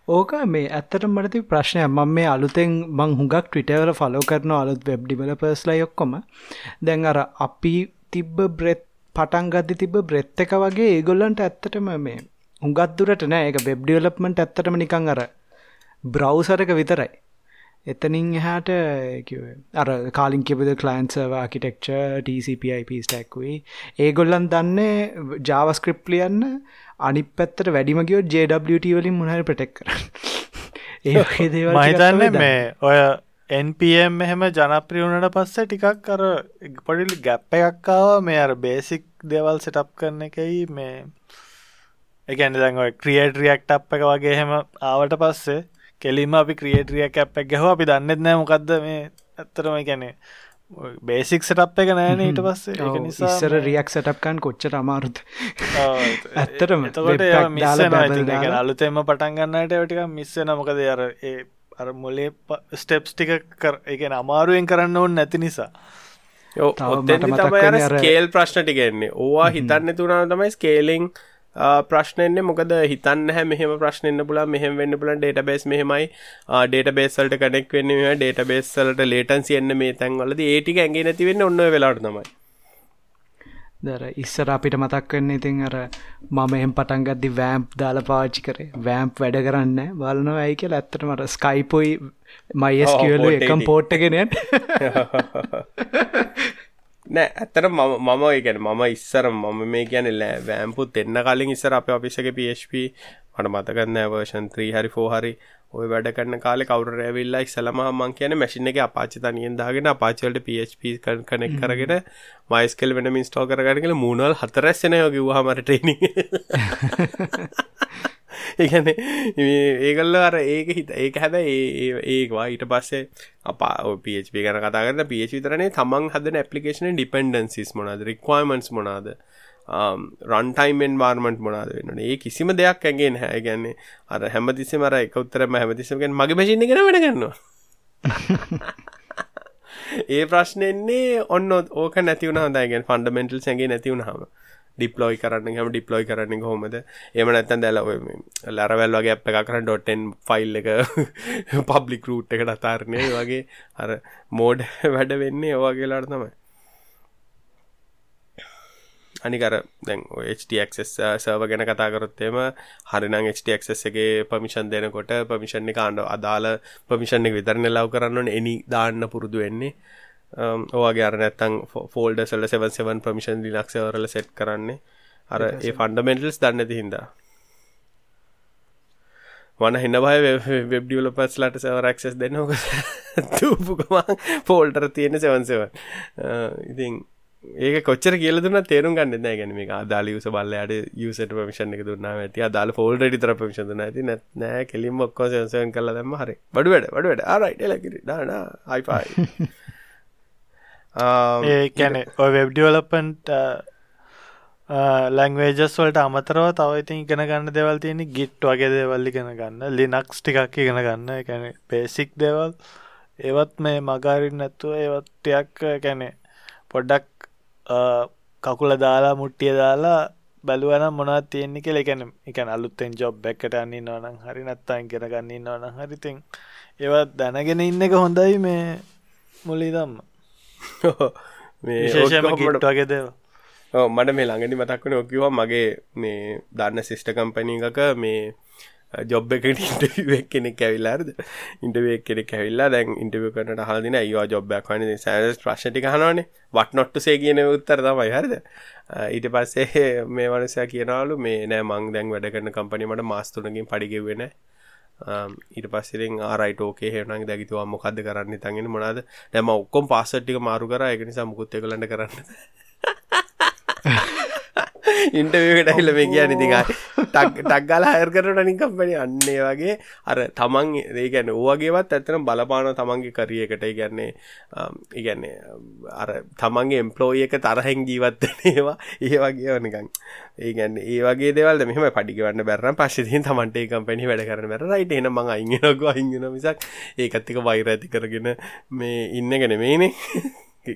ඕක මේ ඇත්තට මටති ප්‍රශ්නය මං මේ අලුතෙන් මං හුඟක් ට්‍රිටවල ෆලෝ කරන අලුත් වෙබ් ඩිවලපර්ස්ල යොක්කොම දැන් අර අපි තිබ්බ බ්‍රෙත් පටන් ගද්දි තිබ බ්‍රෙත් එක වගේ ඒගොල්ලන්ට ඇත්තටම මේ හුඟත් දුරට නෑ. එක වෙබ් ඩිවලප්මන්ට් ඇත්තටම නිකං අර බ්‍රව්සරක විතරයි. එතනින් එහාට අර කාලින් කිපද කලයින්සර්ව ආකිටෙක්ච TCPIP ස්ටැක්වී ඒගොල්ලන් දන්නේ ජාවස්ක්‍රිප් ලියන්න අනි පැත්තට වැඩිම ගියෝ ජWT වලින් මුණහරි ප්‍රටෙක් කර ඒ දේවල් මහිතන්න මේ ඔය NPM එහෙම ජනප්‍රියුණට පස්සේ ටිකක් කර පොඩිලි ගැප්ප එකක්කාව මේ අර බේසික් දෙවල් සටප් කරන එකයි මේ එකන දැන් ඔය ක්‍රියේට රියක්ට අප් එක වගේ එහෙම ආවට පස්සේ කෙලිම අපි ක්‍රියේටරිය කැප් එක ගැහව. අපි දන්නෙත් නෑ මොකක්ද මේ ඇත්තරම ගැනේ බේසික් සටප් එක නෑන ඊට පස්සේ. ඒක නිසා ඉස්සර රියක් සටප්කන් කොච්චට අමාරුත් ඇත්තටම මිස්සන අලුතෙම පටන් ගන්නට ටික මිස්සන මොකද අර ඒ අර මොලේ ස්ටෙප්ස් ටික කර එකන අමාරුවෙන් කරන්න ඕන්න නැති නිසා. ස්කේල් ප්‍රශ්න ටිගෙන්නේ ඕවා හිතන්න තුනා තමයි ස්කේලිං ප්‍රශ්නයන්නේ මොකද හිතන්න හැ මෙහම ප්‍රශ්නන්න පුලා මෙහම වෙන්න පුලන් ඩේට බේස් මෙහෙමයි ඩේට බේස්සල්ට කනෙක් වෙන්න ඩේට බේස්සලට ලේටන්සි එන්න මේ තැන්වලද ඒටික ඇගේ නැතිවෙන්න ඔන්න වෙලාට තමයි. දර ඉස්සර අපිට මතක් වෙන්න ඉතින් අර මම එම් පටන්ගද්දි වෑම්ප් දාල පාච්චි කරේ. වෑම්ප් වැඩ කරන්න බලනවා ඇයි කියලා ඇත්තට මට ස්කයිපොයි මයිස් කියලු එකම් පෝට්ටගෙනයන් නෑ ඇත්තට මම මම ඒගැන මම ඉස්සර මම මේ ගැන ලෑ වෑම්පුත් එන්න කලින් ඉස්සර අප අපිසක PHP මට මතකන්න වර්ෂන් 3 හරි 4 හරි ඔය වැඩ කරන්න කාලේ කවුරු ඇවිල්ලා ඉස්සලම මං කියන්නේ මැෂින් එකේ අපාචි තනියෙන් දාගෙන අපාචි වලට PHP කනෙක්ට් කරගෙන MySQL වෙනම ඉන්ස්ටෝල් කරගන්න කියලා මූණවල් හතරස් එනවා කිව්වහම අර ට්‍රේනින් *laughs* *laughs* ඒගැන ඒගල්ල අර ඒක හිත ඒක හැබ ඒවා ඊට පස්සේ අපා පප ගැන කතාගන්න පිච විතරනේ තමන් හදන ඇපලිකේෂන ඩිපෙන්ඩන්සිස් මොනාද රික්වයිමන්ස් මොනාද රන්ටයිමෙන් වාර්මට මොනාද වෙන්න ඒ කිසිම දෙයක් ඇගෙන් හැ ගැන්නේ අර හැමතිසි මර එක උත්තරම හැමතිසමගෙන් මගේ මශින්න ගෙන වැඩ කරනවා ඒ ප්‍රශ්නෙන්නේ ඔන්න ඕක නැතිවුණ හොඳයිගෙන් ෆන්ඩමෙන්ටල් සැගේ නැතිවුණහම ඩිප්ලෝයි කරන්න හම ඩිප්ලෝයි කරන්න හොමද එම නැත්තන් දැල ලැරවැල් වගේ අප එකක් කරන්න ඩොටෙන් ෆයිල් එක පබ්ලික් රූට් එකට අතාරණය වගේ අර මෝඩ් වැඩ වෙන්නේ ඒවාගේලාට තමයි. අනිකර දැන් HTක්ස් සර්ව uh, ගැන කතාකරොත්තේම හරිනම් HTක්ස් එකගේ පමිෂන් දෙනකොට පමිෂන් එක කාණ්ඩ අදාළ පමිෂන් එක විතරන ලව් කරන්න එනි දාන්න පුරුදු වෙන්නේ. ඕගේ අර නැත්තං ෆෝල්ඩ සල්ල 77 ප්‍රමිෂන් ලිනක්ෂවරල සෙට් කරන්නේ. අර ඒ ෆන්ඩමෙන්ටල්ස් දන්නති හින්දා. වන හින්න බය වෙබ්ඩියලපස් ලට සවරක්ෂස් දෙන්න තුපුකමන් ෆෝල්ටර තියෙන සෙවන්සව ඉතින් ඒක කොච්චර කියල දුන්න තේරුම් ගන්න නෑ. ගැන මේ අදාල යුස බල්ලයට යුසට පමිෂන් එක දුන්නා ඇති. අදාල ෆෝල්ඩ ටර පමිෂන් නැති නෑ කෙලින් ඔක්කෝ සන්සන් කල දම හරි. බඩු වැඩ බඩු වැඩ. ආරයිට ලකිරි ඩාන අයිපයි ඒ කැනෙ ඔය වෙබ්ඩියවලපන්ට ලැංවේජස් වලට අමතරව තව ඉතින් ඉගෙන ගන්න දෙවල් තියෙන ගිට් වගේ දේවල් ඉගෙන ගන්න ලිනක්ස් ටිකක් ඉගෙන ගන්න කැන පේසික් දෙවල්. ඒවත් මේ මගාරින් නැත්තුව ඒවත්ටයක් කැනෙ පොඩ්ඩක් කකුල දාලා මුට්ටිය දාලා බැලුවන මොනත් තියෙන්නේ කෙ එකන එකන අලුත්තෙන් ජොබ් එකට අන්නේ නොනම් හරි නත්තන් ගෙනගන්න නොන හරිතින් ඒවත් දැනගෙන ඉන්න එක හොඳයි මේ *laughs* මුලි දම්ම වගේ දේව මට මේ ළඟනි මතක්වන ඔකිවා මගේ මේ දන්න සිිෂ්ට කම්පනී එකක මේ ජොබ් *laughs* එක ඉන්ටව කෙනෙක් ඇවිල්ලාද ඉන්ටව කෙනෙක් ඇවිල්ලා දැන් ඉන්ටව කනට හලදින අයවා ජොබ්යක් වන සෑස් ප්‍රශ්ටි හනනේ වට නොට්ට සේ කියන උත්තර තමයි හරිද? ඊට පස්සේ *laughs* මේ වනසය කියනවලු මේ නෑ මං දැන් වැඩ කරන කම්පනීමට මාස්තුනකින් පඩිගෙවෙන ඊට පස්සෙන් ආරයිටෝකේ හෙනක් දැගතුවා මොකක්ද කරන්න? තගෙන මොනාද නැම ඔක්කොම් පාසට්ටික මාරු කර එක නිසා මුකුත් එකලට කරන්න ඉන්ටවියට හිල මේ කිය නිතිකයි ටක්ගල හයර් කරට නිකම්පනි අන්නේ වගේ අර තමන් ඒගැන ඕවගේවත් ඇත්තන බලපාන තමන්ගේ කරියකට ඉගැන්නේ ඉගැන්නේ අර තමන්ගේ එම්පලෝය එක තරහෙන් ජීවත්තන ඒවා. ඒ වගේ නිකන්. ඒගැන්න ඒවගේ දෙවල් මෙහම පඩිගවන්න බැරන පශ්සිතින් තමන්ට කම්පැනි වැඩ කරන බැර. රයිට එන මං අයිගෙනක අයිගෙන මිසක් ඒකත්තික වෛර ඇති කරගෙන මේ ඉන්න ගැන මේනේ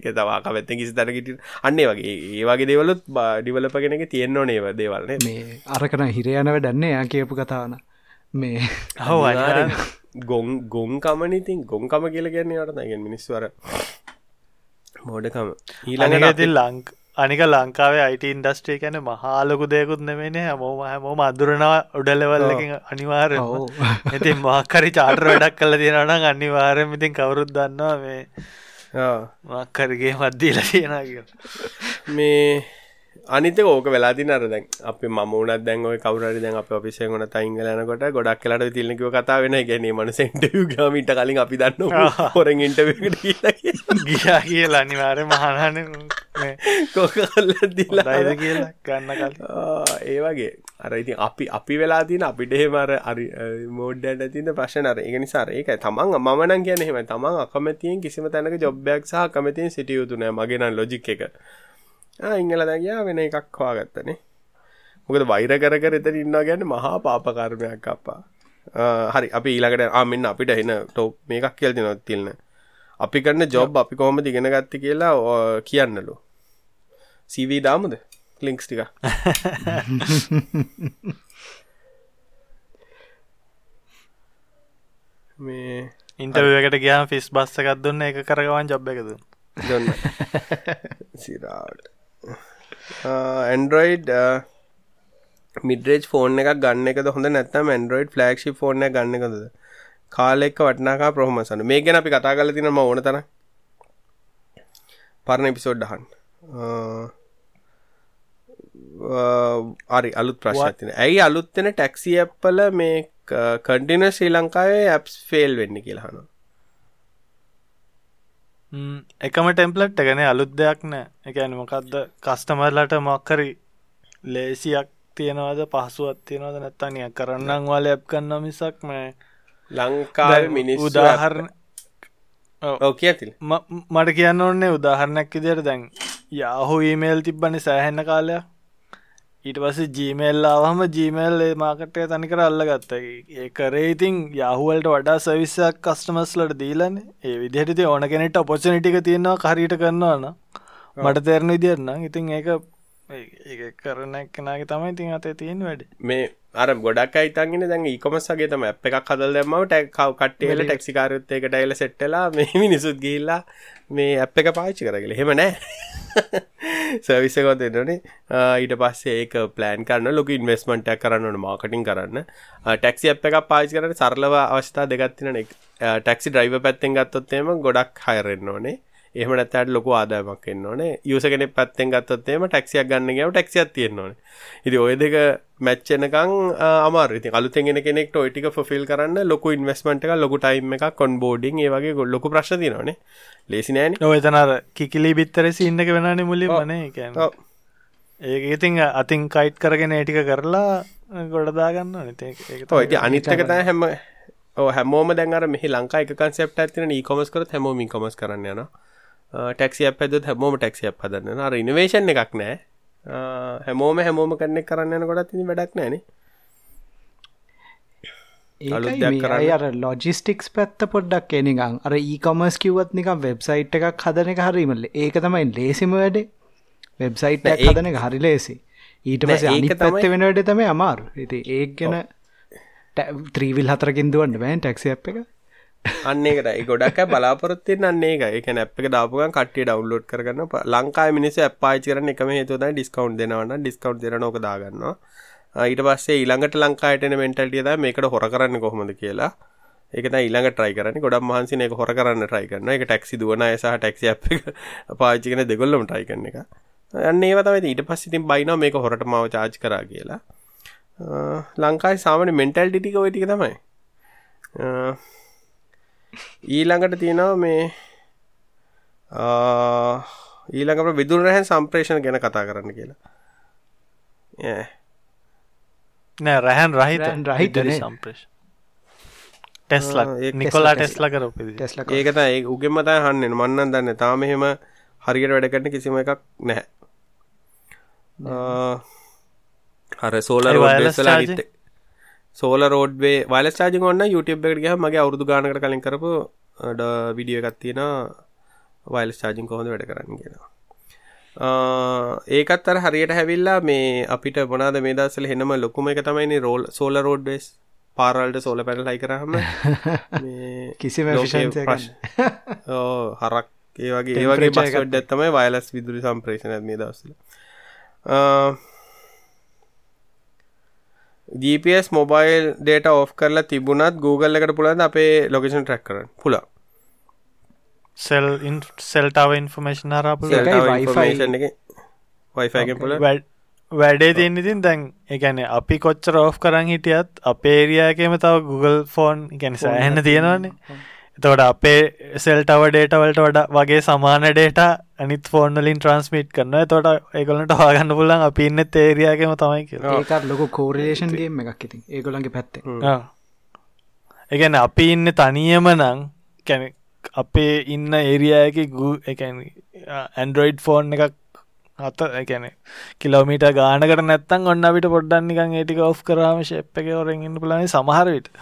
තවාක පැත්ත කිසි තරකිට අන්නේ වගේ. ඒ වගේ දෙවලුත් ඩිවලප කෙනෙක තියෙන්න්න නේව දේවල්න මේ අරකන හිරයනව දන්නේ යා කියපු කතාවන මේ හව ගොන් ගොන් කමනිතින් ගොන්කම කියල ගැන්නේ අට නැගෙන් මිනිස්වර මෝඩකම. ඊළඟති ලංක අනික ලංකාවේ අයිට ඉන්ඩස්ට්‍රේ කැන මහාලොකු දෙයකුත් නෙමෙන හැමෝම හැමෝම අදුරනවා උඩලවල්ලකින් අනිවාර ඉතින් මක්කරි චාටර වැඩක් කල තියෙනනම් අනිවාරම ඉතින් කවුරුත් දන්නවා මේ මක්කරගේ මද්දීල තියෙන කිය මේ අනිත ඕක වෙලාදි නර දැන් අප මමුණත් දැන් ඔය කවරට දැන් අප පිසේ ගොන තයිංගලනකොට ගොඩක් කලට තිල්ලකිව කතා වෙන ගැන මන සෙන්ට ගමිට කලින් අපි දන්න හොරෙන් ඉන්ටවට ගියා කියලා අනිවාර මහනන කොකල්ල දිලා. අයිද කියලා ගන්න ඒ වගේ. අර ඉතින් අපි අපි වෙලා තින අපිට හෙමර අරි මෝඩ්ඩට තින ප්‍රශ්න අර ඒ නිසාර ඒක තමන් මනන් කියන හෙම තමන් අකමතියෙන් කිසිම තැනක ජොබ්බයක් සහ කමතියෙන් සිටියයුතුනෑ මගෙනන් ලොජික් එක ඉංගල දැගයා වෙන එකක් හවාගත්තනේ මොකද වෛර කර කර එතන ඉන්න ගැන්න මහා පාපකර්මයක් අපා හරි අපි ඊළඟට ආමෙන්න්න අපිට එන ටෝප් මේකක් කියල් තිනොත් තිල්න්න අපි කරන්න ජොබ් අපි කොහොම දිගෙන ගත්ත කියලා කියන්නලු. සීවී දාමුද? ලිංක්ස් ටික. *laughs* මේ ඉන්ටවකට ගයාම ෆිස් බස්සකත් දුන්න එක කරගවන් ජොබ් එකද? දොන්න. *laughs* *laughs* සිරාට ඇන්ඩරෝයිඩ් මිඩරේජ් ෆෝන් එකක් ගන්න එකද හොඳ නැත්තම් ඇන්ඩරෝයිඩ් ෆලක්ෂි ෆෝර්න ගන්න එකද? කාලෙක් වටනාකා ප්‍රහමසන මේ ගැන අපි කතා කල තිනම ඕන තන පරණ එපිසෝඩ්ඩහන් අරි අලුත් ප්‍රශ්තින ඇයි අලුත්තෙන ටැක්සි ඇප්පල මේ කටින ශ්‍රී ලංකාවේ ඇප්ස් ෆෙල් වෙන්න කියලාහනවා එකම ටෙම්පලට් එකන අලුත් දෙයක් නෑ. එකන මොකක්ද කස්ටමර්ලට මොක්කරි ලේසියක් තියෙනවද පහසුවත් තියෙනවද නැත්තනිය කරන්නම් වල ඇප් කන්න මිසක් මේ ලංකාව මිනිස් උදාහරණ ඕක ඇතිල් මට කියන්න ඕන්නේ උදාහරණයක් ඉදියට දැන් යාහු ඊමේල් තිබ්බනි සෑහෙන්න කාලයක් ඊට පස ජීමේල්ලාවහම ජීමේල් ඒ මාකටය තනිකර අල්ල ගත්ත ඒ කරේ ඉතින් යහුවලට වඩා සවිස්සයක් කස්ටමස්ලට දීලන ඒ විදිහට ඕන කෙනෙට ඔපොචනිටික තියෙනවා කරීට කරන්නවන්න මට තේරණ විදිරන්න ඉතින් ඒක ඒ කරන කෙනගේ තමයි ඉතින් අතේ තියෙන වැඩ. මේ අර ගොඩක් අයිතන්ගෙන දැන් ඒකොමසගේ තම අප එකක් හදල් දෙම ටැක්කව කට්ටේල ටෙක්සිකාරත්තයකට එල සෙට්ටලා මේ මිනිසුත් ගිල්ලා මේ අප එක පාච්චි කරගල. හෙම නෑ *laughs* සවිස්සකොත් එන්නනේ ඊට පස්සේ ඒක ප්ලෑන් කරන්න ලොක ඉන්වස්මටක් කරන්න මාකටින් කරන්න. ටැක්සි අප එකක් පාචි කරන සරලව අවස්ථා දෙගත්තින ටැක්සි ඩ්‍රයිව පැත්තෙන් ගත්තොත්තේම ගොඩක් හයරෙන්න්න ඕනේ. එහම නැතට ලොකු ආදායමක් එන්න ඕනේ. යුස කෙනෙ පැත්තෙන් ගත්තොත්තේම ටැක්සියක් ගන්න ගව ටැක්සියක් තියෙන්න ඕනේ. ඉති ඔය දෙක මැච්චනකං අමාරති අලුතෙගෙන කෙනෙක් ඔයිටික ෆිල් කරන්න ලොකු ඉන්වස්මට එක ලොකු ටයිම් එක කොන්බෝඩිං ඒ වගේ ගොල්ලොකු ප්‍රශ් තිනනේ ලේසි නෑන ඔයතනර කිකිලි බිත්තරසි ඉන්නක වෙනන මුලි වනේ ඒක ඉතිං අතින් කයිට් කරගෙන ඒටික කරලා ගොඩදාගන්න ඔය අනිත්තක තෑ හැම හැමෝම දැන්ර මෙහි ලංකා එක කන්සෙප්ට ඇතින ඒකොමස් කර හැමෝමින් කොමස් කරන්න යනවා ටැක්සිය පැද හැමෝම ටැක්සිය පදන්න අර ඉනවේශන් එකක් නෑ. හැමෝම හැමෝම කරන්නෙක් කරන්න ගොඩත් ති වැඩක් නෑන. අර ලොජිස්ටික්ස් පැත්ත පොඩ්ඩක් එනිකං අර ඒකොමස් කිවත් නිකම් වෙබ්සයිට් එකක් හදන එක හරීමල්ල ඒක තමයි ලේසිම වැඩේ. වෙබ්සයිට් හදන එක හරි ලේසි. ඊට පස ඒක පැත්ත වෙන වැඩ තමයි අමාරු. ඉති ඒ ගැන ත්‍රීවිල් හතරකින් දුවන්න බෑන් ටැක්සි අප් එක අන්නේකට ගොඩක් බලාපොරත්තිය අන්නේ එක එක නැප් එක දාපුගන් කට්ටිය ඩවන්ලෝඩ් කරන්න ලංකායි මිනිස පාච කරන එකම හේතුද ඩිස්කවන්් දෙනවන්න ඩිස්කවන්් දෙන නොක දාගන්න ඊට පස්සේ ඊළඟට ලංකායටන මෙන්ටල්ටිය ද මේකට හොර කරන්න කොහොමද කියලා. ඒක ඊළඟ ට්‍රයි කරන ගොඩක් මහන්සි එක හොර කරන්න ට්‍රයි *laughs* කරන එක ටැක්සි දුවන සහ ටැක්සි අප පාචිකන දෙගොල්ලම ට්‍රයි කරන එක. යන්න ඒවතම ඊට පස්සිතින් බයින මේක හොරට මාව චාච් කරා කියලා. ලංකායි සාමන මෙන්ටල් ටික ඔයටික තමයි. ඊළඟට තියෙනවා මේ ඊළඟට විදුර රැහැන් සම්ප්‍රේෂණ ගැන කතා කරන්න කියලා. නෑ රැහැන් රහිත. රහිත සම්ප්‍රේෂ් ටෙස්ලා. Nikola Tesla. කරප ටෙස්ල ඒකත ඒ උගෙම මතයි හන්න මන්නන් දන්න තාම මෙහෙම හරියට වැඩ කරන කිසිම එකක් නැහැ. හර සෝල රෝඩලා සෝල රෝඩ්ේ වල චාජ ඔන්න YouTube එකට ගහ මගේ අවුරදු ගානකට කලින් කරපු විඩිය එකත් තියෙන වයිල් චාජින් කොහොඳ වැඩ කරන්න කියෙනවා ඒකත් අර හරියට හැවිල්ලා මේ අපිට මොනාද මේ දස්සල හෙනම ලොකුම එක තමයිනි රෝල් සෝල රෝඩ්බේස් පාරල්ට සෝල පැනල් ලයි කරහම කිසිම *laughs* හරක් ඒ වගේ ඒවගේ පස්වඩ් ඇත්තමයි වයිලස් විදුරි සම්ප්‍රේෂණ මේ දවසල GPS මොබයිල් ඩේට ඔෆ් කරලා තිබුණත් Google එකට පුළන් අපේ ලොකේෂන් ට්‍රක් කරන්න? පුළ සෙල් සෙල්ටාව ඉන්ෆර්මේෂන් හරපු වයිෆයිගෙන් පුළ වැඩේ තියන්න ඉතින් දැන් එකැන අපි කොච්චර ඔෆ් කරන්න හිටියත් අපේරියකම තව Google ෆෝන් ගැන සෑහන්න තියෙනවාන්නේ එතවට අපේ සෙල්ටව ඩේටවලට වඩ වගේ සමාන ඩේට අනිත් ෆෝර්නලින් ට්‍රන්ස්මිට් කරන තොට ඒගොලට හගන්න පුලන් අප ඉන්න තේරයාගේම තමයි කිය ඒකත් ලොක කෝරලේෂන්ගේ එකක් ඉතින්. ඒගොලන්ගේ පැත්තේ එකන අපි ඉන්න තනියම නං කැන අපේ ඉන්න ඒරියයක ගූ එකැන ඇන්ඩරෝයිඩ් ෆෝන් එකක් අත එකැන කිලෝමීට ගානකට නැත්තන් ඔන්න අපිට පොඩ්ඩන්නිකන් ඒටික ඔෆ් කරාම ශප් එක ඔරෙන් ඉන්න පුලන සමහරවිට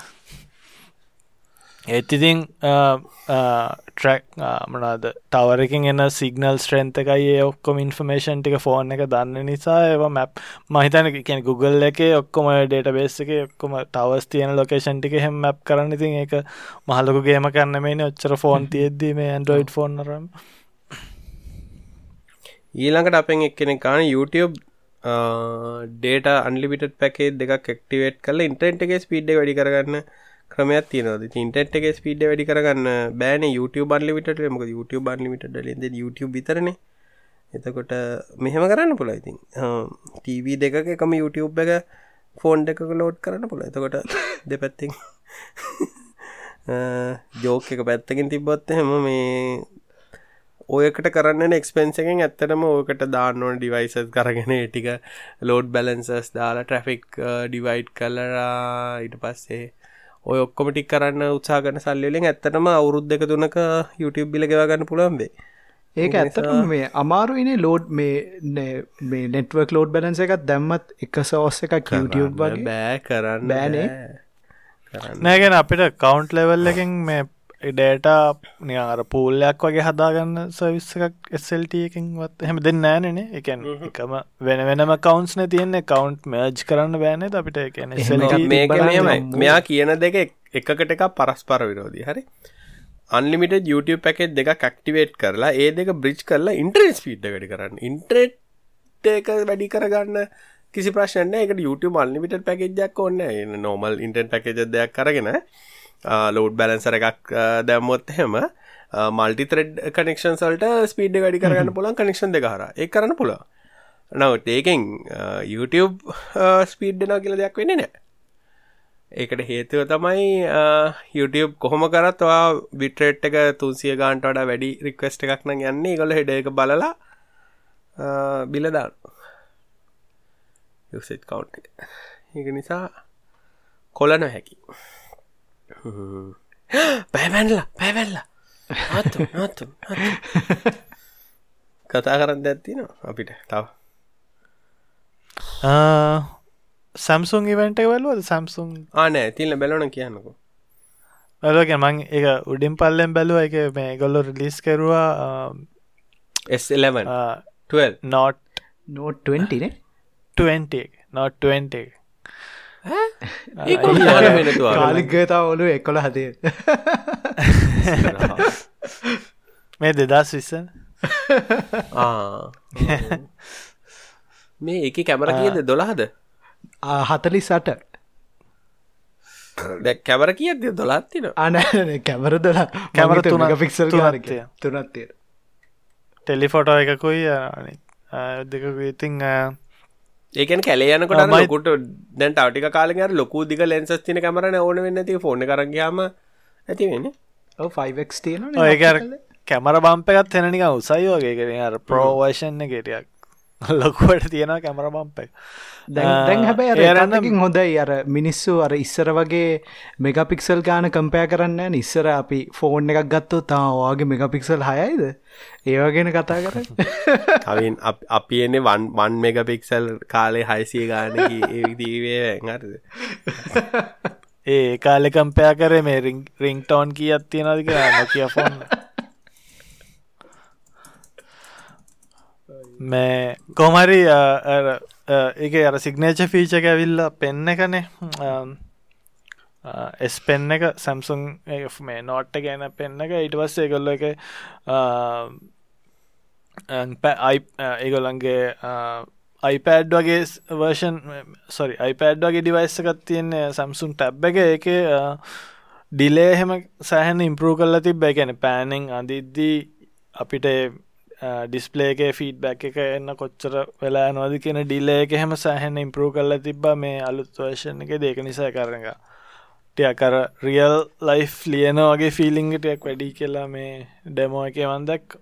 ඒත් ඉතින් ට්‍රක් මනාද ටවරකින් එන්න සිගනල් ස්ට්‍රෙන්ත එකයි ඔක්කොම ඉන්ෆර්මේෂන් ටික ෆෝන් එක දන්න නිසා ඒව මැප් මහිතන කියෙන Google එක ඔක්කොම ඩේට බේස් එක ඔක්කොම ටවස් තියෙන ලොකේෂන් ටික හෙම මැප් කරන්න. ඉතින් ඒක මහලකු ගේම කරන්න මේන ඔච්චර ෆෝන් තියෙද්දී මේ ඇන්ඩරෝයිඩ් ෆෝන් රම් ඊළඟට අපෙන් එක්කෙනෙ කාන YouTube ඩේට අන්ලිමිට පැකේ දෙකක් ක්ටිවේට් කල ඉන්ටන්ට එක ස්පීඩ් වැඩි කරගන්න ක්‍රමයක් තියනද ඉන්ටෙට් එක ස්පීඩ වැඩි කරගන්න බෑන. YouTube බන්ලිමිට මොක YouTube බන්ලිමිට ලින්ද YouTube විතරන. එතකොට මෙහෙම කරන්න පුළ ඉතින් TV දෙක එකම YouTube එක ෆෝන් එක ලෝඩ් කරන්න පුළ එතකොට දෙපැත්තිං ජෝක *laughs* එක පැත්තකින් තිබොත් හෙම මේ ඔයකට කරන්න එක්ස්පෙන්න්සකෙන් ඇත්තටම ඕකට දාන්නවන ඩිවයිසස් කරගෙන ටික ලෝඩ් බැලන්සස් දාලා ට්‍රෆික් ඩිවයිඩ් කලරා ඉට පස්සේ ඔය ඔක්කොමටික් කරන්න උත්සාගන සල්ලියෙන් ඇත්තටම අවුරුද් දෙක තුනක YouTube බිල ගෙවාගන්න පුළුවන්බේ ඒක ඇත්තටම මේ අමාරුයිනේ ලෝඩ් මේ මේ නෙට්වක් ලෝඩ් බැලන්ස එකත් දැම්මත් එක සෝස් එකක් YouTube වගේ. බෑ කරන්න බෑනේ. නෑගෙන අපිට කවුන්ට් ලෙවල් එකෙන් මේ ඩේට නියාර පූල්ලයක් වගේ හදාගන්න සවිස්ස එකක් එස්සල්ට එකින් වත් එහෙම දෙන්න ෑනනේ එකන් එකම වෙන වෙනම කවන්ස්න තියන්නේ. කවන්ට් මර්ජ් කරන්න බෑන අපිට? එකන මෙයා කියන දෙක එකකට එක පරස්පර විරෝධී. හරි? අන්ලිමිට YouTube පැකෙත් දෙක කක්ටිවේට් කරලා ඒ දෙක බ්‍රිච් කරලා ඉන්ට්‍රෙස් පිට් වැඩි කරන්න. ඉන්ට්‍රෙට් එක වැඩි කරගන්න කිසි ප්‍රශ්න එක YouTube අන්ලිමිට පැකෙජ්ජක් ඔන්න නෝමල් ඉන්ටර් පැකෙජ දෙයක් කරගෙන ලෝඩ් බැලන්සර එකක් දැම්මොත් හෙම මල්ටි ත්‍රෙඩ් කනෙක්ෂන් සල්ට ස්පීඩ් වැඩි කරගන්න පුලන් කනෙක්ෂන් දෙකහර ඒ කරන්න පුළ නවත් ඒකෙන් YouTube ස්පීඩ්ඩන කියල දෙයක් වෙන්න නෑ ඒකට හේතුව තමයි YouTube කොහොම කරත්වා බිට්‍රේට් එක තුන්සිය ගාන්ට වඩා වැඩි රික්වස්ට එකක් නම් යන්නේ. ගොල හෙඩ එක බලලා බිලදාන්න යසෙත් කවුන්් ඒක නිසා කොලන හැකි පැවැන්ල පැවැල්ල නතු නතු කතා කරන්න ඇත්තින අපිට? තව. Samsung ඉවන්ට වලුවද Samsung ආනෑ තිල්ල බැලවන කියන්නකු. වැලක මං එක උඩින් පල්ලෙන් බැලුව. එක මේ ගොල්ලො රිලිස් කරුවා S11 නොට් නෝට් 20 නේ? 20 නොට් 20 කාලිගතා ඔලු එකොල හදේ මේ දෙදස් විස්සන මේ එක කැමර කියද? දොළහද? හතලි සට කැවර කියද දොලත්තින අන කැමර දොල කැමර තුනක්- පික්සල් තුනක් තුනත්තිය ටෙලිෆොටෝ එකකුයි දෙක ඉතිං ඒකන කැලේ යනකොට මයි- ලොකුට දැන් ටටික කාලගර ලොකු දික ලෙන්සස් තින කමරන ඕන වෙන්න ති ෆෝන කරගයාම ඇති වෙන්න. 5ක් තියෙන ඔය කැමර බම්ප එකත් හෙනනික උසයි වගේ. කරන අර ප්‍රෝවර්ෂණ කෙටයක් ලොකුවට තියෙන කැමර බම්ප එක. දැන් හැබැයි ඒ අර අරන්න- එකකින් හොඳයි. අර මිනිස්සු අර ඉස්සර වගේ මෙගපික්සල් ගාන කම්පය කරන්න නිස්සර අපි ෆෝන් එකක් ගත්තෝ තාවාගේ මෙගපික්සල් හයයිද? ඒවගෙන කතා කර *laughs* කවින් අපි එන්නේ වන් වන් මෙග පික්සල් කාලේ හයිසිය ගාන ඒවිදීවේ හරිද? *laughs* ඒ කාලෙ කම්පයා කරේ මේ රිං ටෝන් කියත් තියෙනද කියලා. නොකිය ෆෝන් මේ කොමරි එක අර සිගනේච ෆීච එක ඇවිල්ල පෙන්න එකනේ. එස් පෙන්න එක සැම්සුන් මේ නෝට්ට ගැන පෙන්න එක. ඉට පස්සේ කොල්ල එක ඒගොලන්ගේ iPad වගේ වර්ෂන් සොරි iPad වගේ ඩිවයිස් එකත් තියන්නේ සැම්සුන් ටැබ් එක. එක ඩිලේ එහෙම සෑහන ඉම්පරූ කල්ල තිබ එකැන පෑනිං අදිද්දී අපිට ඩිස්පලේගේ ෆීඩ්බැක් එක එන්න කොච්චර වෙලා නොද කියෙන ඩිලේ එක හෙම සෑහන ඉම්පරූ කල්ල තිබ මේ අලුත් වර්ෂණ එක දෙක නිසා කරග ටියකර රියල් ලයි් ලියන වගේ ෆිලිංගටයක් වැඩි කියලා මේ ඩෙමෝ එක වන්දක්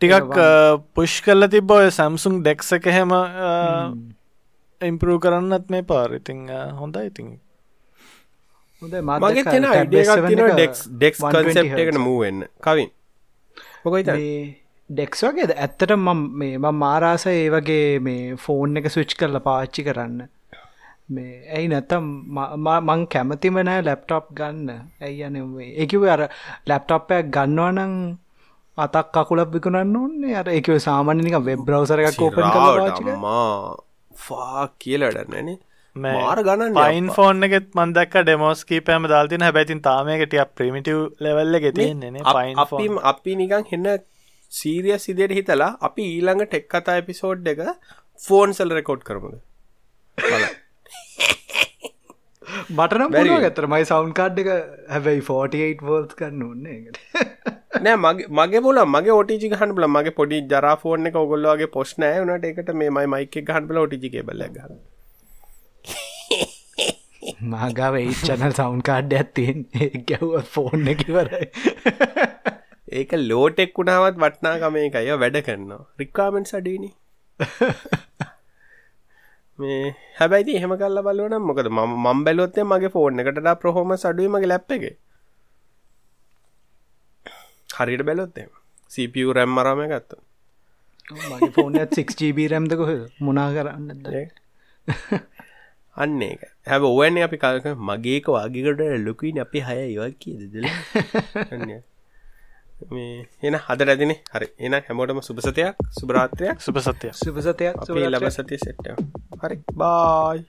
ටිකක් පුෂ් කල්ල තිබ ඔය සැම්සුම් ඩෙක්ස එක හෙම. ඉම්පරූ කරන්නත් මේ පාරිතිං හොඳ ඉතින් මගේ තෙන ඩෙක්ස් ඩෙක්ස් කන්සෙප් එකට මූවෙන්න කවින්. මොකයි ඩෙක්ස් වගේද? ඇත්තට මම මේ මම මාරාස ඒ වගේ මේ ෆෝන් එක සුච් කරලා පාච්චි කරන්න. මේ ඇයි නැතම් මං කැමතිම නෑ ලැප්ටොප් ගන්න. ඇයි යන එකව අර ලැප්ටොප්පයක් ගන්නවනං අතක් කකුලක් විකුණන්න ඕන්නේ අර එකව සාමාන්‍යනික වෙබ් බ්‍රවසර එකක් ඕපන් කර මා ෆා කියලටන්නනේ මාර ගණන් පයින් ෆෝන් එකෙත් මන්දක් ඩෙමෝස් කීපෑම දාල්තින හැබැතින් තාමයකටිය ප්‍රමිටව් ලෙවල්ල ගෙතියන්නේ පයින් අපි අපි නිකං හෙන්න සීරිය සිදයට හිතලා අපි ඊළඟ ටෙක් කතා එපිසෝඩ් එක ෆෝන් සල් රෙකෝඩ් කරමුද? බටන බැරි ඇතර මයි සවන්් කාඩ් එක හැබැයි 48 වෝල්ස් කරන්න ඕන්නේ එකට නෑ මගේ මගේ බොල මගේ ඔටිජි ගහන් බල මගේ පොඩි ජරා ෆෝන් එක ඔගොල්ලගේ පොස් නෑ. වනට එකට මේ මයි මයික ගහන් බල ඔටිජි බල ගන්න මාගාව ඒ චනල් සවන්් කාඩ් ඇත්තින් ගැව්ව ෆෝන් එකවරයි ඒක ලෝටෙක් වුණාවත් වටනාකම එකය වැඩ කරනවා. රික්කාමෙන්ට් සඩීනි මේ හැබැයි එහෙම කල්ල බලවන මොකද? ම මම් බැලොත්තේ මගේ ෆෝන් එකට ප්‍රහෝම සඩුව මගේ ලැප් එක. හරිට බැලොත්තේ සපිය රැම් මරම ගත්ත මගේ ෆෝන 6GB රැම්ද කොහ මුණනා කරන්න අන්න ඒක. හැබ ඕවන්නේ අපි කල්ක මගේක වගේකට ලොකුයි අපි හය ඒවක් කියදදල *laughs* මේ එන හද රැදිනේ හරි. එන හැමෝටම සුභසතයක් සුභරාත්‍රයක් සුපසතයක් අපේ ලබ සතිය සෙට්ට හරි. බායි